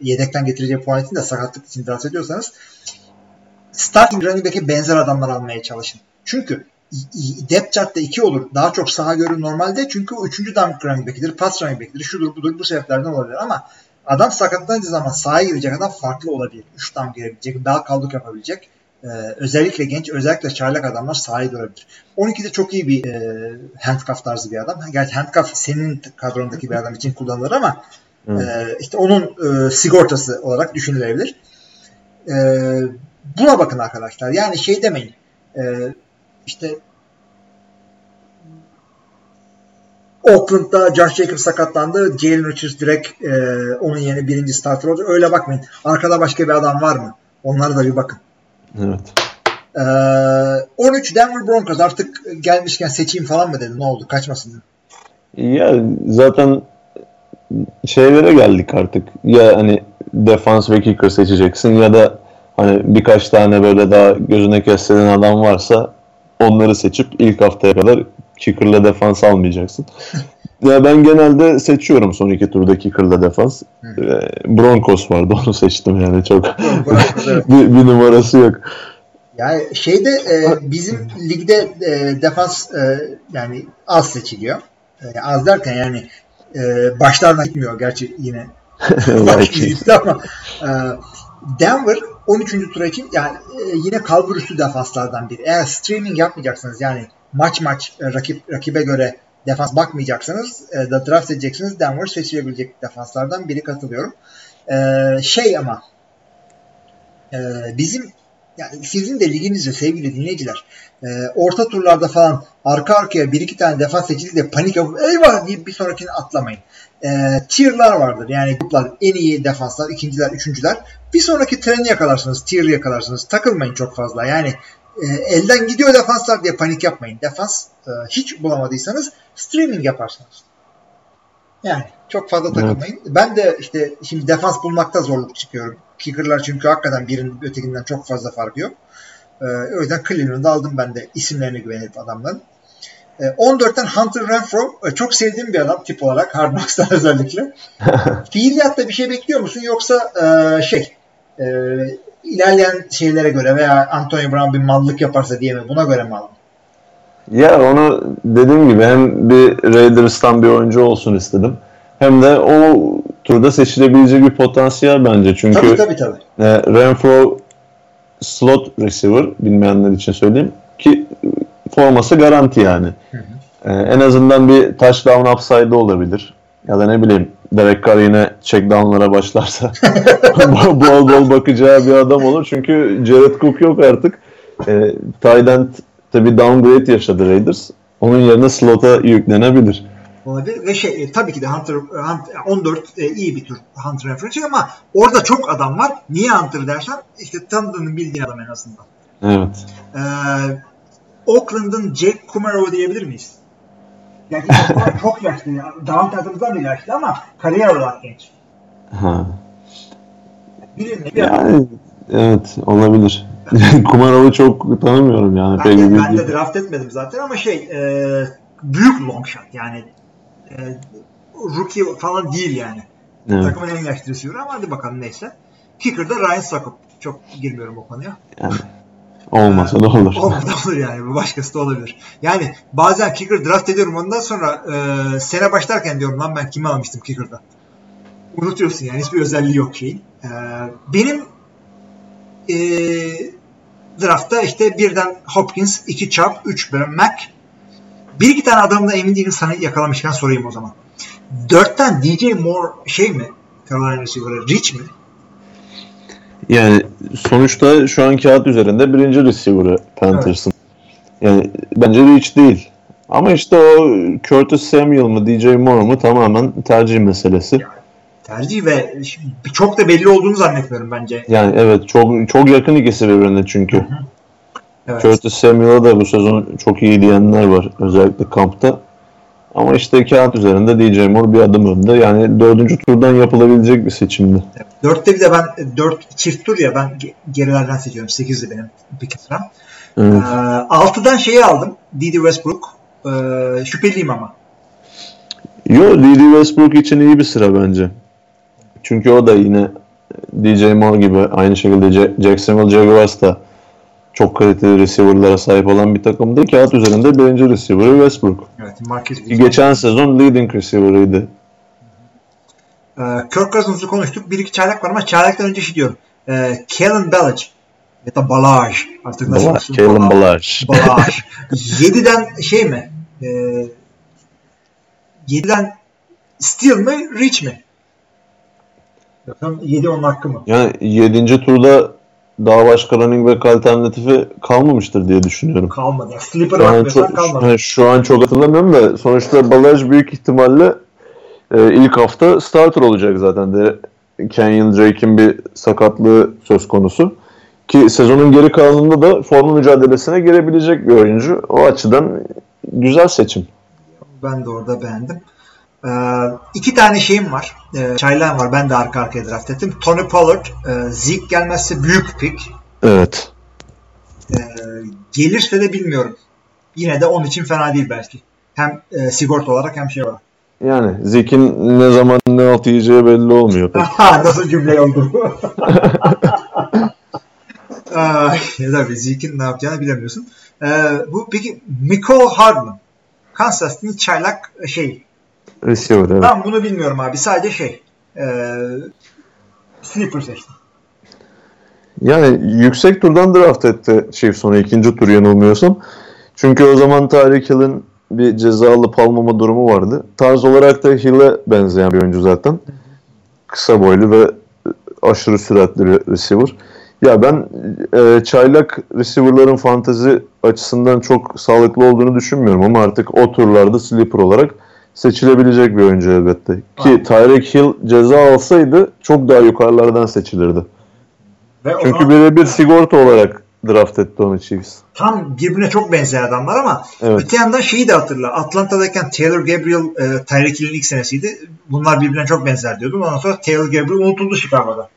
yedekten getireceği puan için de sakatlık için draft ediyorsanız starting running back'e benzer adamlar almaya çalışın. Çünkü depth chart'ta 2 olur. Daha çok saha görür normalde. Çünkü o 3. down running back'idir. Pass running back'idir. Şudur budur bu sebeplerden olabilir ama adam sakatlanınca zaman sahaya girecek adam farklı olabilir. 3 down girebilecek. Daha kalduk yapabilecek. Ee, özellikle genç, özellikle çaylak adamlar sahaya görebilir. 12'de çok iyi bir e, handcuff tarzı bir adam. Gerçi handcuff senin kadrondaki bir adam için kullanılır ama e, işte onun e, sigortası olarak düşünülebilir. E, buna bakın arkadaşlar. Yani şey demeyin. E, işte Oakland'da Josh Jacobs sakatlandı. Jalen Richards direkt e, onun yerine birinci starter olacak. Öyle bakmayın. Arkada başka bir adam var mı? Onlara da bir bakın. Evet. E, 13 Denver Broncos artık gelmişken seçeyim falan mı dedi? Ne oldu? Kaçmasın. Ya zaten şeylere geldik artık. Ya hani defans ve kicker seçeceksin ya da hani birkaç tane böyle daha gözüne kestiren adam varsa onları seçip ilk haftaya kadar kicker'la defans almayacaksın. ya ben genelde seçiyorum son iki turda kicker'la defans. Hı. Ee, Broncos vardı onu seçtim yani çok bir, bir numarası yok. Yani şeyde e, bizim ligde e, defans e, yani az seçiliyor. E, az derken yani e, başlardan gitmiyor gerçi yine gitti ama e, Denver 13. tura için yani e, yine kalbur üstü defanslardan biri. Eğer streaming yapmayacaksınız yani maç maç e, rakip rakibe göre defans bakmayacaksanız e, da draft edeceksiniz Denver seçilebilecek defanslardan biri katılıyorum. E, şey ama e, bizim yani sizin de liginizde sevgili dinleyiciler e, orta turlarda falan arka arkaya bir iki tane defans seçildi de panik yapıp eyvah deyip bir sonrakini atlamayın. E, tier'lar vardır. Yani gruplar en iyi defanslar, ikinciler, üçüncüler. Bir sonraki treni yakalarsınız, tier'ı yakalarsınız. Takılmayın çok fazla. Yani e, elden gidiyor defanslar diye panik yapmayın. Defans e, hiç bulamadıysanız streaming yaparsınız. Yani çok fazla takılmayın. Ben de işte şimdi defans bulmakta zorluk çıkıyorum. Kicker'lar çünkü hakikaten birinin ötekinden çok fazla farkı yok. Ee, o yüzden Cleveland'ı aldım ben de isimlerine güvenip adamların. Ee, 14'ten Hunter Renfro e, çok sevdiğim bir adam tip olarak Hard Knocks'tan özellikle. Fiiliyatta bir şey bekliyor musun yoksa e, şey e, ilerleyen şeylere göre veya Antonio Brown bir mallık yaparsa diye mi buna göre mi aldın? Ya onu dediğim gibi hem bir Raiders'tan bir oyuncu olsun istedim. Hem de o turda seçilebilecek bir potansiyel bence. Çünkü Tabii tabii tabii. e, Renfro slot receiver bilmeyenler için söyleyeyim ki forması garanti yani. Hı hı. E, en azından bir touchdown upside'ı olabilir. Ya da ne bileyim Derek Carr yine checkdownlara başlarsa bol bol bakacağı bir adam olur. Çünkü Jared Cook yok artık. E, tight end tabii downgrade yaşadı Raiders. Onun yerine slot'a yüklenebilir. olabilir. Ve şey e, tabii ki de Hunter, Hunter 14 e, iyi bir tur Hunter referansı ama orada çok adam var. Niye Hunter dersen işte tanıdığını bildiğin adam en azından. Evet. Ee, Oakland'ın Jake Kumaro diyebilir miyiz? Yani çok, çok yaşlı. ya. Daha hayatımızdan bile yaşlı ama kariyer olarak genç. Ha. Bilinmeyen bir Yani evet olabilir. Kumarov'u çok tanımıyorum yani. Ben de, ben de draft etmedim zaten ama şey e, büyük long shot yani e, rookie falan değil yani. Evet. Takımın en yaşlı receiver ama hadi bakalım neyse. Kicker'da Ryan Suckup. Çok girmiyorum o konuya. Yani olmasa da olur. Olmadı olur yani. Bu başkası da olabilir. Yani bazen kicker draft ediyorum ondan sonra e, sene başlarken diyorum lan ben kimi almıştım kicker'da. Unutuyorsun yani hiçbir özelliği yok şeyin. E, benim e, draftta işte birden Hopkins, iki Chubb, üç Mac. Bir iki tane adamda emin değilim sana yakalamışken sorayım o zaman. Dörtten DJ Moore şey mi? Carolina receiver'ı Rich mi? Yani sonuçta şu an kağıt üzerinde birinci receiver'ı Panthers'ın. Yani bence Reach değil. Ama işte o Curtis Samuel mı DJ Moore mu tamamen tercih meselesi. Tercih ve çok da belli olduğunu zannetmiyorum bence. Yani evet çok çok yakın ikisi birbirine çünkü. Evet. Curtis Samuel'a da bu sezon çok iyi diyenler var özellikle kampta. Ama işte kağıt üzerinde DJ Moore bir adım önde. Yani dördüncü turdan yapılabilecek bir seçimdi. Dörtte bir de ben dört çift tur ya ben ge- gerilerden seçiyorum. Sekizdi benim pick sıram. Evet. Ee, altıdan şeyi aldım. Didi Westbrook. Ee, şüpheliyim ama. Yo D.D. Westbrook için iyi bir sıra bence. Çünkü o da yine DJ Moore gibi aynı şekilde Jack- Jacksonville Jaguars da çok kaliteli receiver'lara sahip olan bir takımdı. Kağıt üzerinde birinci receiver'ı Westbrook. Evet, Geçen sezon leading receiver'ıydı. Ee, Kirk Cousins'ı konuştuk. Bir iki çaylak var ama çaylaktan önce şey diyorum. Ee, Kalen Ballage ya da Balaj artık nasıl Bala- olsun? Kalen Balaj. Balaj. Balaj. 7'den şey mi? Ee, 7'den Steel mi? Rich mi? Bakalım 7 onun hakkı mı? Yani 7. turda daha başka running back alternatifi kalmamıştır diye düşünüyorum. Kalmadı. Sleeper Şu an, çok, kalmadı. yani şu an çok hatırlamıyorum da sonuçta Balaj büyük ihtimalle e, ilk hafta starter olacak zaten de Kenyon Drake'in bir sakatlığı söz konusu. Ki sezonun geri kalanında da formu mücadelesine girebilecek bir oyuncu. O açıdan güzel seçim. Ben de orada beğendim. Ee, iki tane şeyim var. Ee, çaylağım var. Ben de arka arkaya draft ettim. Tony Pollard. E, Zeke gelmezse büyük pick. Evet. Ee, gelirse de bilmiyorum. Yine de onun için fena değil belki. Hem e, sigorta olarak hem şey olarak. Yani Zeke'in ne zaman ne alt yiyeceği belli olmuyor Nasıl cümle oldu? Ay, tabii Zeke'in ne yapacağını bilemiyorsun. Ee, bu peki Miko Hardman. Kansas City'nin çaylak şey. Receiver evet. Ben bunu bilmiyorum abi. Sadece şey. E, sleeper seçtim. Yani yüksek turdan draft etti Chiefs onu ikinci tur yanılmıyorsam. Çünkü o zaman Tyreek Hill'in bir ceza alıp almama durumu vardı. Tarz olarak da Hill'e benzeyen bir oyuncu zaten. Kısa boylu ve aşırı süratli receiver. Ya ben e, çaylak receiver'ların fantezi açısından çok sağlıklı olduğunu düşünmüyorum ama artık o turlarda sleeper olarak seçilebilecek bir oyuncu elbette. Ki Aynen. Tyreek Hill ceza alsaydı çok daha yukarılardan seçilirdi. Ve Çünkü birebir sigorta olarak draft etti onu Chiefs. tam birbirine çok benzer adamlar ama Evet. öte yandan şeyi de hatırla. Atlanta'dayken Taylor Gabriel e, Tyreek Hill'in ilk senesiydi. Bunlar birbirine çok benzer diyordum. Ondan sonra Taylor Gabriel unutuldu Chicago'da.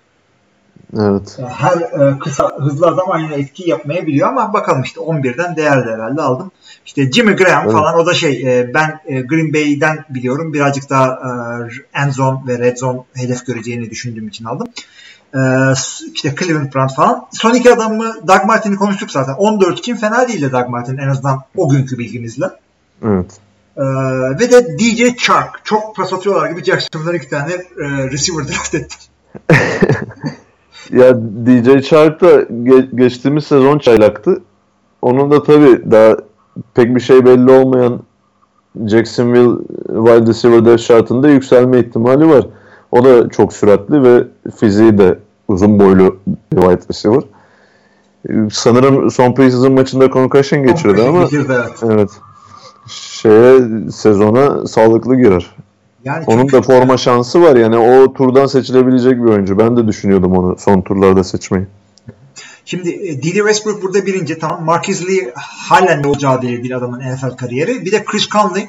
Evet. Her e, kısa hızlı adam aynı etki yapmayabiliyor ama bakalım işte 11'den değerli herhalde aldım. İşte Jimmy Graham Evet. falan o da şey e, ben e, Green Bay'den biliyorum birazcık daha e, end zone ve red zone hedef göreceğini düşündüğüm için aldım. E, işte Cleveland Browns falan. Son iki adamı Doug Martin'i konuştuk zaten. 14 için fena değildi Doug Martin en azından o günkü bilgimizle. Evet. E, ve de DJ Chark. Çok pas atıyorlar gibi Jackson'dan iki tane e, receiver draft ettim. Ya DJ Chark da ge- geçtiğimiz sezon çaylaktı. Onun da tabii daha pek bir şey belli olmayan Jacksonville wide receiver depth şartında yükselme ihtimali var. O da çok süratli ve fiziği de uzun boylu bir wide receiver. Sanırım son preseason maçında concussion geçirdi ama evet. Evet. şeye sezona sağlıklı girer. Yani Onun da forma şansı var yani o turdan seçilebilecek bir oyuncu. Ben de düşünüyordum onu son turlarda seçmeyi. Şimdi e, Didi Westbrook burada birinci. Tamam. Marcus Lee halen ne olacağı belli değil adamın NFL kariyeri. Bir de Chris Conley.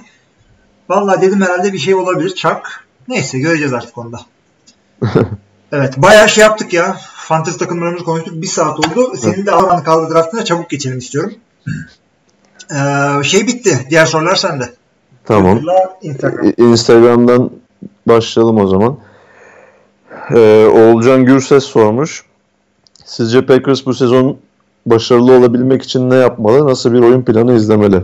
Vallahi dedim herhalde bir şey olabilir. Çark. Neyse göreceğiz artık onda. evet. Bayağı şey yaptık ya. Fantasy takımlarımızı konuştuk. Bir saat oldu. Senin de alan kaldı draftına çabuk geçelim istiyorum. Ee, şey bitti. Diğer sorular sende. Tamam. Twitter'la Instagram. Instagram'dan başlayalım o zaman. Ee, Oğulcan Gürses sormuş. Sizce Packers bu sezon başarılı olabilmek için ne yapmalı? Nasıl bir oyun planı izlemeli?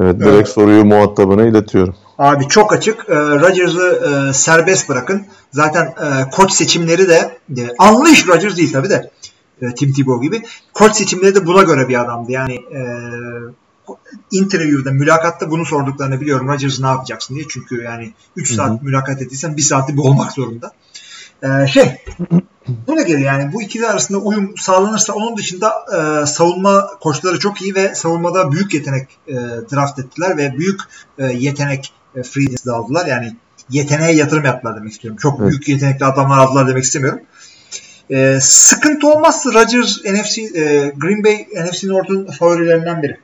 Evet, direkt Evet. soruyu muhatabına iletiyorum. Abi çok açık. Ee, Rodgers'ı e, serbest bırakın. Zaten e, koç seçimleri de e, anlı iş Rodgers değil tabii de. E, Tim Tebow gibi. Koç seçimleri de buna göre bir adamdı. Yani e, interview'da, mülakatta bunu sorduklarını biliyorum. Rodgers ne yapacaksın diye. Çünkü yani 3 Hı saat mülakat ettiysen 1 saati bu olmak zorunda. E, şey bu ne gelir yani bu ikili arasında uyum sağlanırsa onun dışında e, savunma koçları çok iyi ve savunmada büyük yetenek e, draft ettiler ve büyük e, yetenek e, free aldılar. Yani yeteneğe yatırım yaptılar demek istiyorum. Çok Evet. büyük yetenekli adamlar aldılar demek istemiyorum. E, sıkıntı olmazsa Rodgers NFC e, Green Bay NFC North'un favorilerinden biri.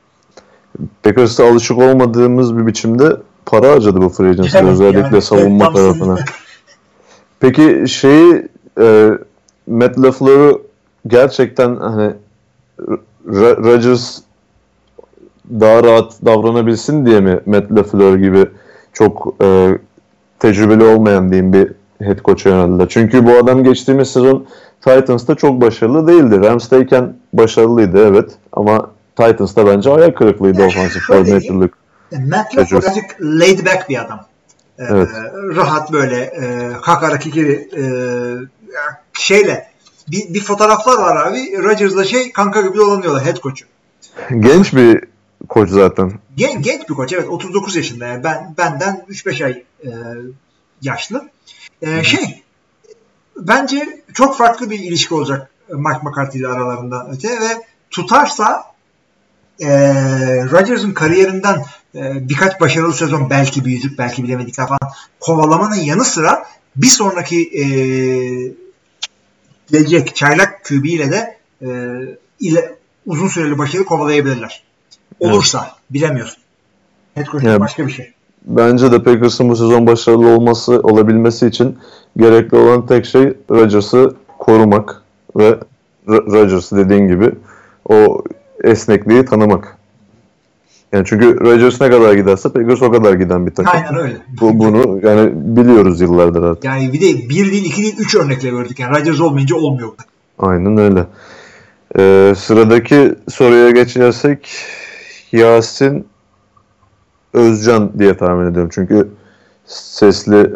Packers'a alışık olmadığımız bir biçimde para harcadı bu free agency'de, Evet, özellikle yani savunma reklamsız. tarafına. Peki şeyi e, Matt LaFleur'u gerçekten hani Ro- Rodgers daha rahat davranabilsin diye mi Matt LaFleur gibi çok e, tecrübeli olmayan diyeyim bir head coach'a yöneldiler. Çünkü bu adam geçtiğimiz sezon Titans'ta çok başarılı değildi. Rams'tayken başarılıydı evet ama Titans'ta bence ayak kırıklığıydı Ya ofansif koordinatörlük. Matt LaFleur birazcık laid back bir adam. Ee, Evet. Rahat böyle e, kakara kikiri e, şeyle bir, bir fotoğraflar var abi. Rodgers'la şey kanka gibi dolanıyorlar head coach'u. Genç bir koç zaten. Gen, genç bir koç evet 39 yaşında yani ben benden 3-5 ay e, yaşlı. E, şey bence çok farklı bir ilişki olacak Mike McCarthy ile aralarında öte ve tutarsa e, Rodgers'ın kariyerinden e, birkaç başarılı sezon belki bir yüzük belki bilemedikler falan kovalamanın yanı sıra bir sonraki e, gelecek çaylak QB ile de e, ile uzun süreli başarı kovalayabilirler. Olursa bilemiyorsun. Head coach Evet. başka bir şey. Bence de Packers'ın bu sezon başarılı olması olabilmesi için gerekli olan tek şey Rodgers'ı korumak ve R- Rodgers dediğin gibi o esnekliği tanımak. Yani çünkü Rodgers ne kadar giderse Packers o kadar giden bir takım. Aynen öyle. Bu, bunu yani biliyoruz yıllardır artık. Yani bir de bir değil, iki değil, üç örnekle gördük. Yani Rodgers olmayınca olmuyor. Aynen öyle. Ee, sıradaki soruya geçersek Yasin Özcan diye tahmin ediyorum. Çünkü sesli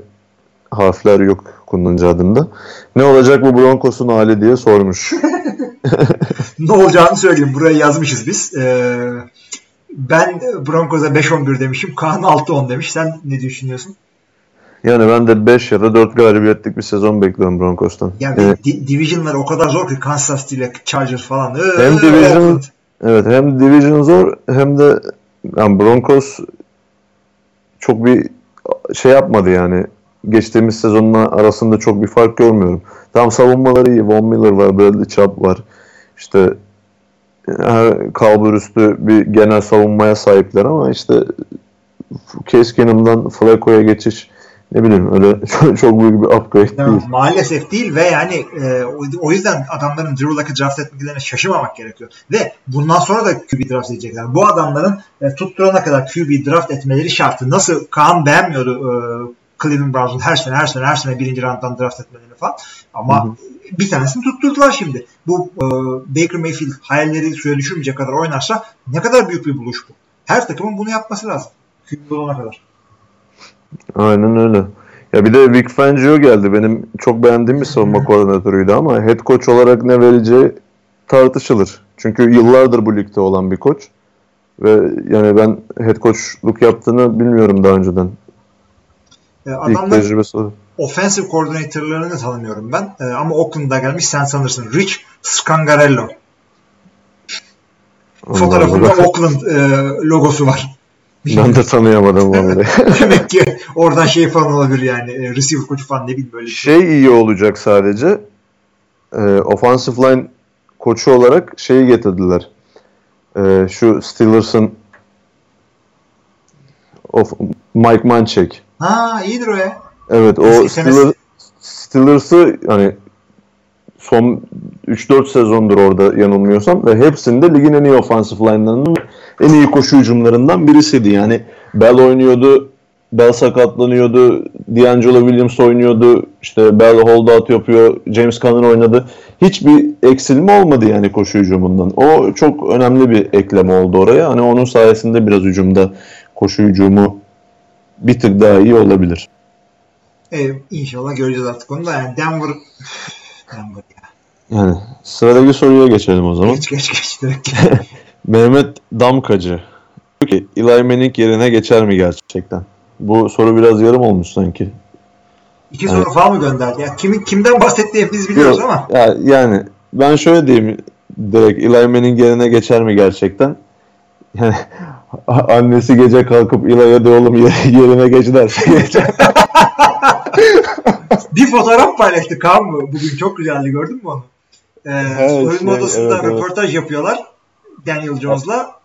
harfler yok kullanıcı adında. Ne olacak bu Broncos'un hali diye sormuş. Ne olacağını söyleyeyim. Buraya yazmışız biz. Ee, ben Broncos'a 5-11 demişim. Kaan 6-10 demiş. Sen ne düşünüyorsun? Yani ben de 5 ya da 4 galibiyetlik bir sezon bekliyorum Broncos'tan. Yani Evet. di- division'lar o kadar zor ki Kansas City ile Chargers falan. Ee, Hem division Oakland. evet hem division zor hem de yani Broncos çok bir şey yapmadı yani. Geçtiğimiz sezonla arasında çok bir fark görmüyorum. Tam savunmaları iyi. Von Miller var, Bradley Chubb var. İşte her kalbur üstü bir genel savunmaya sahipler ama işte Keenum'dan Flacco'ya geçiş ne bileyim öyle çok, çok büyük bir upgrade Ya, değil. maalesef değil ve yani e, o- o yüzden adamların Drew Luck'ı draft etmelerine şaşırmamak gerekiyor. Ve bundan sonra da QB draft edecekler. Bu adamların e, tutturana kadar QB draft etmeleri şartı. Nasıl Kaan beğenmiyordu e, Cleveland Browns'un her sene her sene her sene birinci rounddan draft etmelerini falan. Ama Hı hı. Bir tanesini tutturdular şimdi. Bu e, Baker Mayfield hayalleri suya düşürmeyecek kadar oynarsa ne kadar büyük bir buluş bu. Her takımın bunu yapması lazım. QB olana kadar. Aynen öyle. Ya bir de Vic Fangio geldi. Benim çok beğendiğim bir savunma koordinatörüydü ama head coach olarak ne vereceği tartışılır. Çünkü yıllardır bu ligde olan bir koç. Ve yani ben head coachluk yaptığını bilmiyorum daha önceden. E, İlk adamlar tecrübesi o. offensive koordinatörlerini tanımıyorum ben. E, ama Oakland'da gelmiş sen sanırsın. Rich Scangarello. Fotoğrafında Oakland e, logosu var. Ben de tanıyamadım vallahi. Demek ki oradan şey falan olabilir yani. e, Receiver koçu falan ne bileyim böyle şey. şey iyi olacak sadece. E, offensive line koçu olarak şeyi getirdiler. E, şu Steelers'ın of Mike Munchak. Ha iyidir o ya. Evet o Steelers, Steelers'ı hani son 3-4 sezondur orada yanılmıyorsam ve hepsinde ligin en iyi offensive line'larının en iyi koşu hücumlarından birisiydi. Yani Bell oynuyordu, Bell sakatlanıyordu, D'Angelo Williams oynuyordu, işte Bell holdout yapıyor, James Conner oynadı. Hiçbir eksilme olmadı yani koşu hücumundan. O çok önemli bir ekleme oldu oraya. Hani onun sayesinde biraz hücumda koşu hücumu bir tık daha iyi olabilir. E, inşallah göreceğiz artık onu da yani Denver Denver ya. Yani sıradaki soruya geçelim o zaman. Geç geç geç direkt. Mehmet Damkacı. Diyor ki Eli Manning yerine geçer mi gerçekten? Bu soru biraz yarım olmuş sanki. İki soru falan mı gönderdi? Ya kimin kimden bahsettiğini hepimiz biliyoruz Yok, ama. Ya, yani ben şöyle diyeyim direkt Eli Manning yerine geçer mi gerçekten? Yani annesi gece kalkıp Eli'ye de oğlum ye- yerine geç derse geçer. Bir fotoğraf paylaştı Kaan mı? Bugün çok güzeldi gördün mü onu? Ee, Evet, soyunma şey, odasında evet, evet. röportaj yapıyorlar. Daniel Jones'la.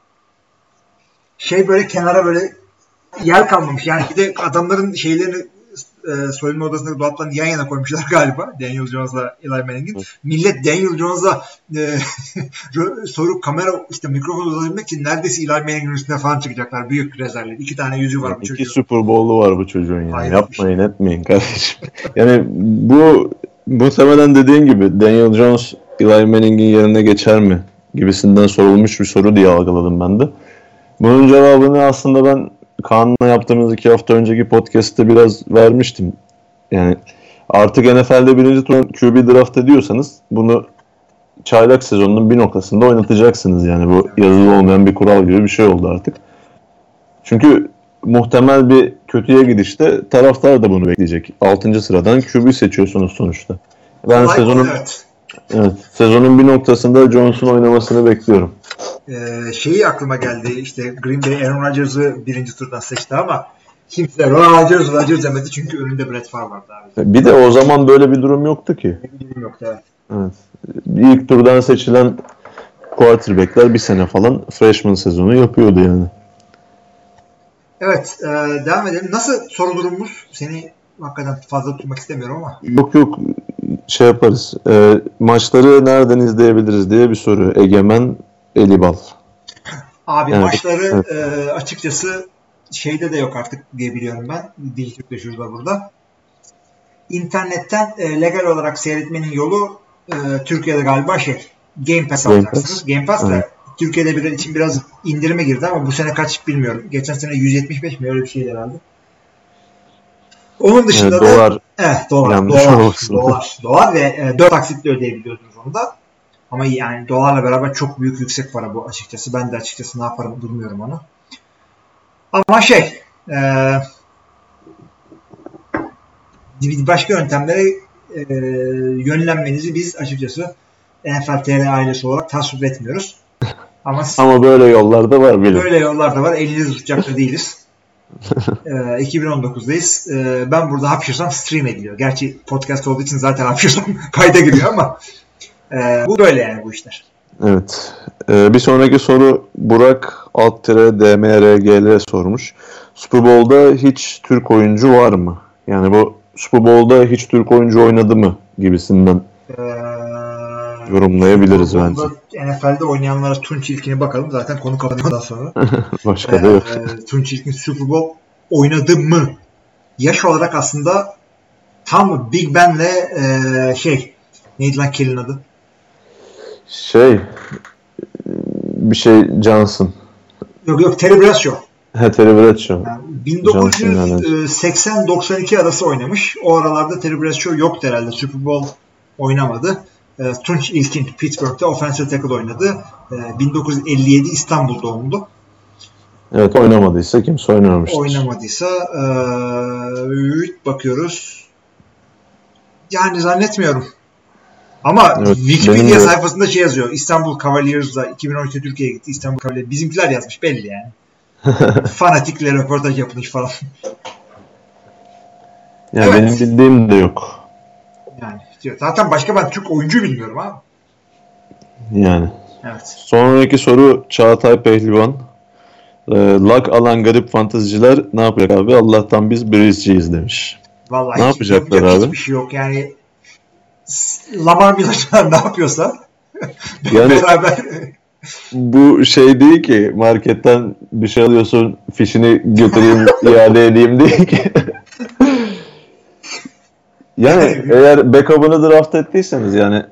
Şey böyle kenara böyle yer kalmamış. Yani bir de adamların şeylerini e, soyunma odasındaki dolaplarını yan yana koymuşlar galiba. Daniel Jones'la Eli Manning'in. Millet Daniel Jones'a e, soru kamera işte mikrofon uzatabilmek için neredeyse Eli Manning'in üstüne falan çıkacaklar. Büyük rezervle. İki tane yüzü var bu İki çocuğun. Super Bowl'u var bu çocuğun yani. Bir Yapmayın etmeyin kardeşim. yani bu muhtemelen dediğin gibi Daniel Jones Eli Manning'in yerine geçer mi gibisinden sorulmuş bir soru diye algıladım ben de. Bunun cevabını aslında ben Kaan'la yaptığımız iki hafta önceki podcast'te biraz vermiştim. Yani artık NFL'de birinci tur QB draft ediyorsanız bunu çaylak sezonunun bir noktasında oynatacaksınız yani bu yazılı olmayan bir kural gibi bir şey oldu artık. Çünkü muhtemel bir kötüye gidişte taraftar da bunu bekleyecek. 6. sıradan QB seçiyorsunuz sonuçta. Ben Kolay sezonun? Evet. Evet, sezonun bir noktasında Jones'un oynamasını bekliyorum. Ee, şeyi aklıma geldi işte Green Bay Aaron Rodgers'ı birinci turdan seçti ama kimse Rodgers Rodgers demedi çünkü önünde Brett Favre vardı abi. Bir de o zaman böyle bir durum yoktu ki. Ne bileyim yoktu evet. Evet. İlk turdan seçilen quarterback'ler bir sene falan freshman sezonu yapıyordu yani. Evet e, devam edelim. Nasıl soru durumumuz? Seni hakikaten fazla tutmak istemiyorum ama. Yok yok şey yaparız. Ee, maçları nereden izleyebiliriz diye bir soru. Egemen Elibal. Abi Evet, maçları e, açıkçası şeyde de yok artık diye biliyorum ben. Dijitürk'te şurada burada. İnternetten e, legal olarak seyretmenin yolu e, Türkiye'de galiba şey Game Pass Game alacaksınız. Pass. Game Pass da Evet. Türkiye'de bir için biraz indirime girdi ama bu sene kaç bilmiyorum. Geçen sene 175 mi öyle bir şeydi herhalde. Onun dışında Evet, da dolar Evet dolar. Dolar, dolar. Dolar ve e, 4 taksitle ödeyebiliyorsunuz onu da. Ama yani dolarla beraber çok büyük yüksek para bu açıkçası. Ben de açıkçası ne yaparım bilmiyorum onu. Ama şey e, başka yöntemlere e, yönlenmenizi biz açıkçası NFL TR ailesi olarak tasvip etmiyoruz. Ama ama böyle yollarda var bilin. Böyle yollar da var. Elinizi tutacak da değiliz. Ee, 2019'dayız. Ee, ben burada hapşırsam stream ediliyor. Gerçi podcast olduğu için zaten hapşırsam kayda giriyor ama e, bu böyle yani bu işler. Evet. Ee, bir sonraki soru Burak Alttire DMRGL sormuş. Super Bowl'da hiç Türk oyuncu var mı? Yani bu Super Bowl'da hiç Türk oyuncu oynadı mı gibisinden Ee, yorumlayabiliriz bence. NFL'de oynayanlara Tunç İlkin'e bakalım. Zaten konu kapanıyordan sonra. Başka da yok. Ee, Tunç İlkin Super Bowl oynadı mı? Yaş olarak aslında tam Big Ben'le e, şey neydi lan Kelly'nin adı? Şey bir şey Johnson. Yok yok Terry Bradshaw. Ha Terry Bradshaw. Yani yani. 1980-92 arası oynamış. O aralarda Terry Bradshaw yoktu herhalde. Super Bowl oynamadı. E, Tunç İlkin Pittsburgh'te offensive tackle oynadı. E, 1957 İstanbul doğumlu. Evet oynamadıysa kimse oynamamıştır. Oynamadıysa e, bakıyoruz. Yani zannetmiyorum. Ama Evet, Wikipedia sayfasında şey yazıyor. İstanbul Cavaliers'la 2012'de Türkiye'ye gitti. İstanbul Cavaliers. Bizimkiler yazmış belli yani. Fanatikle röportaj yapılmış falan. Yani Evet. benim bildiğim de yok. Zaten başka ben Türk oyuncu bilmiyorum abi. Yani. Evet. Sonraki soru Çağatay Pehlivan. Ee, lak alan garip fanteziciler ne yapacak abi? Allah'tan biz Breeze'ciyiz demiş. Vallahi Ne yapacaklar yapacak abi? Hiçbir şey yok. Yani Lamar Miller'lar ne yapıyorsa Yani beraber bu şey değil ki marketten bir şey alıyorsun fişini götüreyim iade edeyim değil ki. Yani eğer backup'ını draft ettiyseniz yani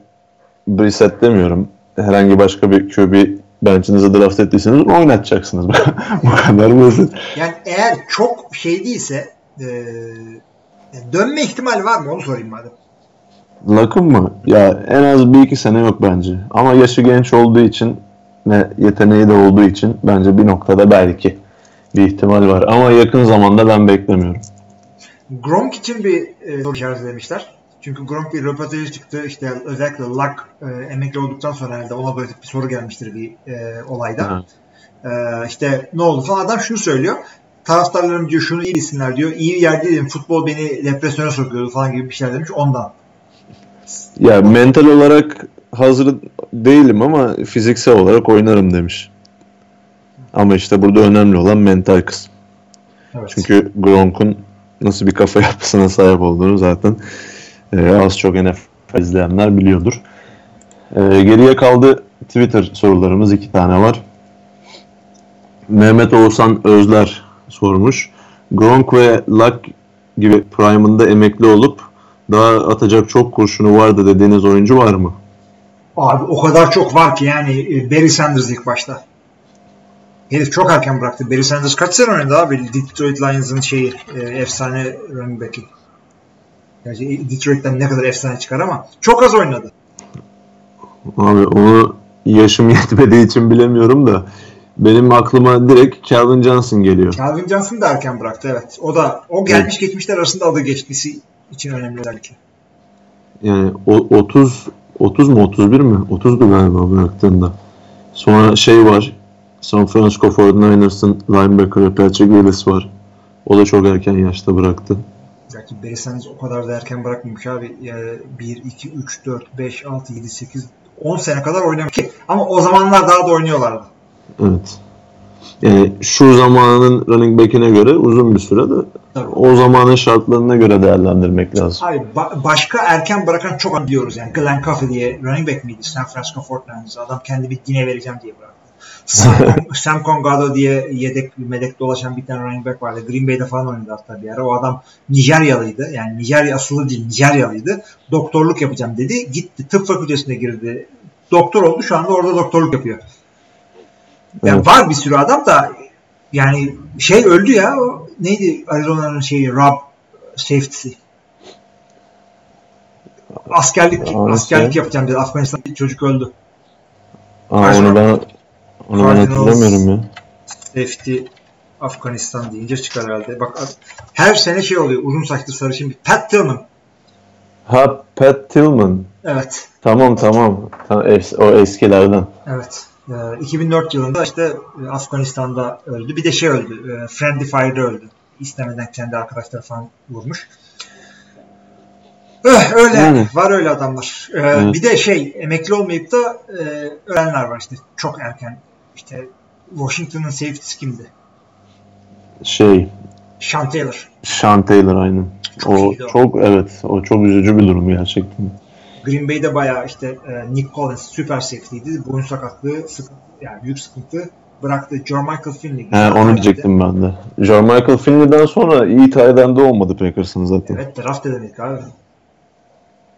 Brissett demiyorum. Herhangi başka bir QB bench'inize draft ettiyseniz oynatacaksınız. bu kadar basit. yani eğer çok şey değilse e, dönme ihtimali var mı? Onu sorayım madem. Lakın mı? Ya en az bir iki sene yok bence. Ama yaşı genç olduğu için ve yeteneği de olduğu için bence bir noktada belki bir ihtimal var. Ama yakın zamanda ben beklemiyorum. Gronk için bir e, soru işaretlemişler. Çünkü Gronk bir röportajı çıktı. İşte özellikle Luck e, emekli olduktan sonra herhalde ona böyle bir soru gelmiştir bir e, olayda. E, işte ne oldu falan. Adam şunu söylüyor. Taraftarlarım diyor şunu iyi bilsinler diyor. İyi bir yer değilim. Futbol beni depresyona sokuyordu falan gibi bir şeyler demiş. Ondan. Ya mental olarak hazır değilim ama fiziksel olarak oynarım demiş. Ama işte burada önemli olan mental kısım. Evet. Çünkü Gronk'un nasıl bir kafa yapısına sahip olduğunu zaten e, az çok NFL izleyenler biliyordur. E, geriye kaldı Twitter sorularımız iki tane var. Mehmet Oğuzhan Özler sormuş. Gronk ve Luck gibi prime'ında emekli olup daha atacak çok kurşunu vardı dediğiniz oyuncu var mı? Abi o kadar çok var ki yani e, Barry Sanders ilk başta. Herif çok erken bıraktı. Barry Sanders kaç sene oynadı abi? Detroit Lions'ın şeyi e, efsane running back'i. Yani Detroit'ten ne kadar efsane çıkar ama çok az oynadı. Abi onu yaşım yetmediği için bilemiyorum da benim aklıma direkt Calvin Johnson geliyor. Calvin Johnson da erken bıraktı evet. O da o gelmiş geçmişler arasında adı geçmesi için önemli belki. Yani o 30 30 mu 31 mi? 30'du galiba bıraktığında. Sonra şey var. San Francisco 49ers'ın linebacker'ı Patrick Willis var. O da çok erken yaşta bıraktı. Belki Sanders o kadar da erken bırakmamış abi. Yani 1, 2, 3, 4, 5, 6, 7, 8, 10 sene kadar oynamış ki. Ama o zamanlar daha da oynuyorlardı. Evet. Yani şu zamanın running back'ine göre uzun bir süre de Tabii. o zamanın şartlarına göre değerlendirmek lazım. Hayır, ba- başka erken bırakan çok an diyoruz yani. Glenn Coffey diye running back miydi? San Francisco 49ers'da. Adam kendi bir dine vereceğim diye bıraktı. Sam, Congado diye yedek medek dolaşan bir tane running back vardı. Green Bay'de falan oynadı hatta bir ara. O adam Nijeryalıydı. Yani Nijerya asıllı değil, Nijeryalıydı. Doktorluk yapacağım dedi. Gitti tıp fakültesine girdi. Doktor oldu. Şu anda orada doktorluk yapıyor. Yani Evet. var bir sürü adam da yani şey öldü ya. O, neydi Arizona'nın şeyi Rob safety'si. Askerlik Aa, askerlik yapacağım dedi. Afganistan bir çocuk öldü. Aa, onu ben onu ben Cardinals. hatırlamıyorum ya. Safety Afganistan deyince çıkar herhalde. Bak her sene şey oluyor. Uzun saçlı sarışın bir Pat Tillman. Ha Pat Tillman. Evet. Tamam tamam. o eskilerden. Evet. Ee, 2004 yılında işte e, Afganistan'da öldü. Bir de şey öldü. E, Friendly Fire'da öldü. İstemeden kendi arkadaşları falan vurmuş. Eh, öyle Yani. var öyle adamlar. Ee, Evet. Bir de şey emekli olmayıp da e, ölenler var işte çok erken. İşte Washington'ın safety'si kimdi? Şey Sean Taylor. Sean Taylor aynen. Çok o iyiydi o. çok evet o çok üzücü bir durum gerçekten. Green Bay'de bayağı işte e, Nick Collins süper safety'ydi. Boyun sakatlığı sıkıntı, yani büyük sıkıntı bıraktı. John Michael Finley. He, onu diyecektim ben de. John Michael Finley'den sonra iyi end olmadı Packers'ın zaten. Evet draft edemedik abi.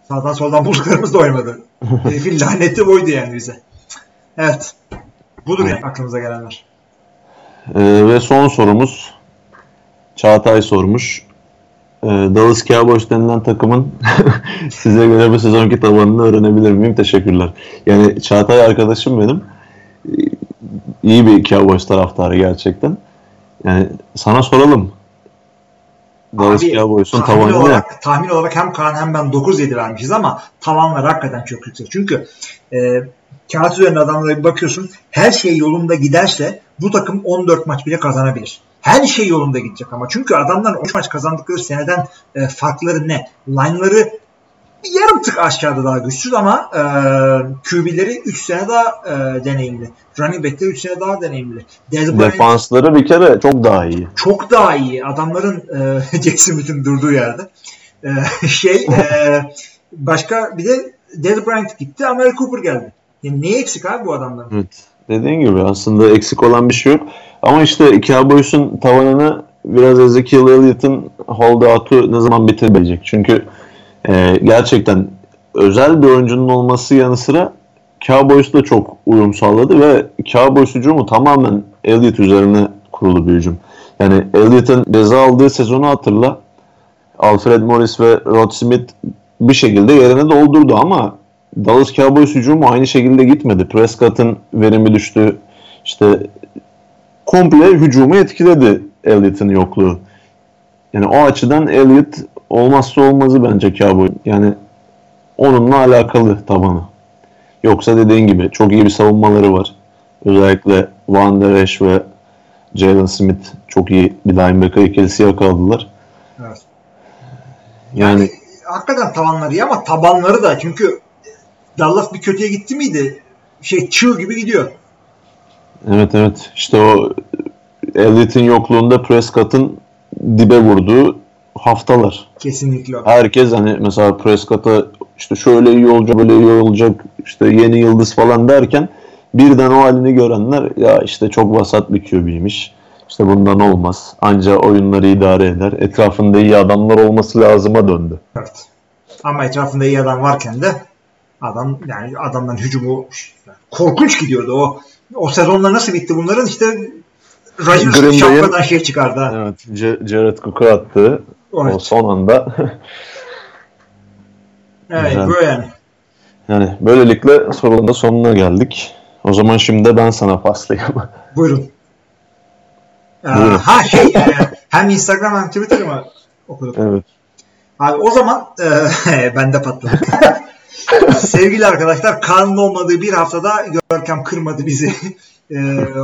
Sağdan soldan bulduklarımız da oymadı. Herifin laneti oydu yani bize. Evet. Budur yani aklımıza gelenler. Ee, ve son sorumuz Çağatay sormuş. Ee, Dallas Cowboys denilen takımın size göre bu sezonki tabanını öğrenebilir miyim? Teşekkürler. Yani Çağatay arkadaşım benim. Ee, İyi bir Cowboys taraftarı gerçekten. Yani sana soralım. Dallas Cowboys'un tabanı ne? tahmin olarak hem Kaan hem ben 9-7 vermişiz ama tavanlar hakikaten çok yüksek. Çünkü e, kağıt üzerinde adamlara bir bakıyorsun her şey yolunda giderse bu takım 14 maç bile kazanabilir. Her şey yolunda gidecek ama çünkü adamlar 13 maç kazandıkları seneden e, farkları ne? Line'ları bir yarım tık aşağıda daha güçsüz ama e, QB'leri 3 sene daha e, deneyimli. Running back'leri 3 sene daha deneyimli. Bryant Defansları bir kere çok daha iyi. çok daha iyi. Adamların e, Jackson durduğu yerde. E, şey e, başka bir de Dez Bryant gitti. Amari Cooper geldi. Yani ne eksik abi bu adamların? Evet. Dediğin gibi aslında eksik olan bir şey yok. Ama işte Cowboys'un tavanını biraz Ezekiel Elliott'ın holdout'u ne zaman bitirebilecek? Çünkü e, gerçekten özel bir oyuncunun olması yanı sıra Cowboys da çok uyum sağladı ve Cowboys hücumu tamamen Elliott üzerine kurulu bir hücum. Yani Elliott'ın ceza aldığı sezonu hatırla. Alfred Morris ve Rod Smith bir şekilde yerine doldurdu ama Dallas Cowboys hücumu aynı şekilde gitmedi. Prescott'ın verimi düştü. İşte komple hücumu etkiledi Elliott'ın yokluğu. Yani o açıdan Elliott olmazsa olmazı bence Cowboy. Yani onunla alakalı tabanı. Yoksa dediğin gibi çok iyi bir savunmaları var. Özellikle Van Der Esch ve Jalen Smith çok iyi bir linebacker ikilisi yakaladılar. Evet. Yani Hakikaten tavanları iyi ama tabanları da çünkü Dallas bir kötüye gitti miydi? Şey çığ gibi gidiyor. evet evet işte o Elliott'in yokluğunda Prescott'ın dibe vurduğu haftalar. Kesinlikle herkes hani mesela Prescott'a işte şöyle iyi olacak böyle iyi olacak işte yeni yıldız falan derken birden o halini görenler ya işte çok vasat bir QB'ymiş. İşte bundan olmaz. Anca oyunları idare eder. Etrafında iyi adamlar olması lazıma döndü. Evet. Ama etrafında iyi adam varken de adam yani adamdan hücumu korkunç gidiyordu. O o sezonlar nasıl bitti bunların işte Rodgers şapkadan şey çıkardı. Evet. C- Jared Cook'u attı. O Evet. son anda. Evet, Güzel. böyle yani. yani böylelikle sorunun da sonuna geldik. O zaman şimdi de ben sana paslayayım. Buyurun. Ee, Buyurun. ha şey e, hem Instagram hem Twitter mı okuduk? evet. Abi o zaman e, ben de patladım. Sevgili arkadaşlar kanun olmadığı bir haftada Görkem kırmadı bizi. E,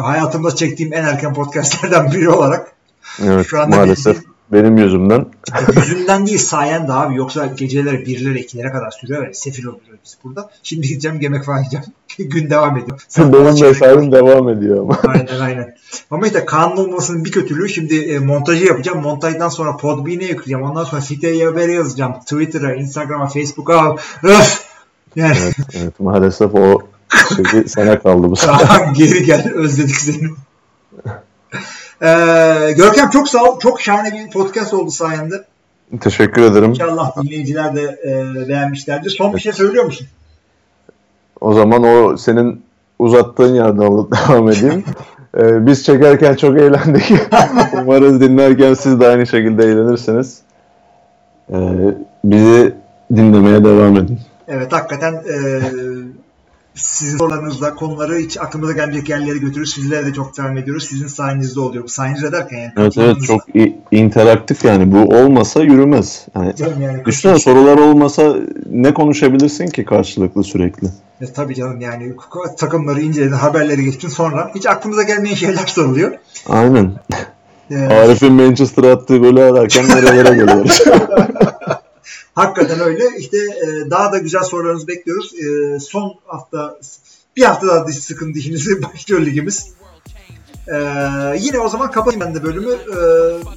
hayatımda çektiğim en erken podcastlerden biri olarak. Evet Şu anda maalesef bizim- benim yüzümden. Yüzünden değil sayende abi. Yoksa geceleri birlere ikilere kadar sürüyor ve sefil oluyoruz biz burada. Şimdi gideceğim yemek falan yiyeceğim. Gün devam ediyor. Sen benim mesaim devam ediyor ama. Aynen aynen. Ama işte kanun olmasının bir kötülüğü şimdi e, montajı yapacağım. Montajdan sonra Podbean'e yükleyeceğim. Ondan sonra siteye haber yazacağım. Twitter'a, Instagram'a, Facebook'a. Öf! Yani Evet, evet maalesef o şey sana kaldı bu sefer. Geri gel özledik seni. Ee, Görkem çok sağ ol. Çok şahane bir podcast oldu sayende. Teşekkür ederim. İnşallah dinleyiciler de e, beğenmişlerdir. Son bir şey söylüyor musun? O zaman o senin uzattığın yerden devam edeyim. Ee, biz çekerken çok eğlendik. Umarız dinlerken siz de aynı şekilde eğlenirsiniz. Ee, bizi dinlemeye devam edin. Evet hakikaten e, sizin sorularınızla konuları hiç aklımıza gelmeyecek yerlere götürür. Sizlere de çok devam ediyoruz. Sizin sayenizde oluyor. Bu sayenizde derken yani. Evet evet çok interaktif yani bu olmasa yürümez. Yani Canım yani. düşünsene sorular olmasa ne konuşabilirsin ki karşılıklı sürekli? E, tabii canım yani takımları inceledin, haberleri geçtin sonra hiç aklımıza gelmeyen şeyler soruluyor. Aynen. E, Arif'in Manchester'a attığı golü ararken nerelere geliyoruz. Hakikaten öyle. İşte e, daha da güzel sorularınızı bekliyoruz. E, son hafta bir hafta daha diş sıkın dişinizi başlıyor ligimiz. E, yine o zaman kapatayım ben de bölümü. E,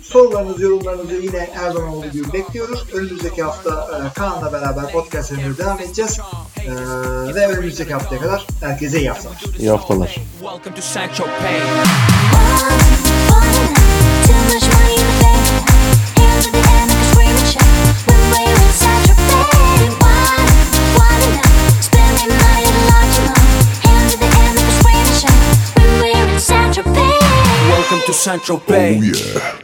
sorularınızı, yorumlarınızı yine her zaman olduğu gibi bekliyoruz. Önümüzdeki hafta e, Kaan'la beraber podcast serimine devam edeceğiz. E, ve önümüzdeki haftaya kadar herkese iyi haftalar. İyi haftalar. Welcome to Saint Tropez. Too much money in the bank. Welcome to Saint Tropez. Oh, yeah.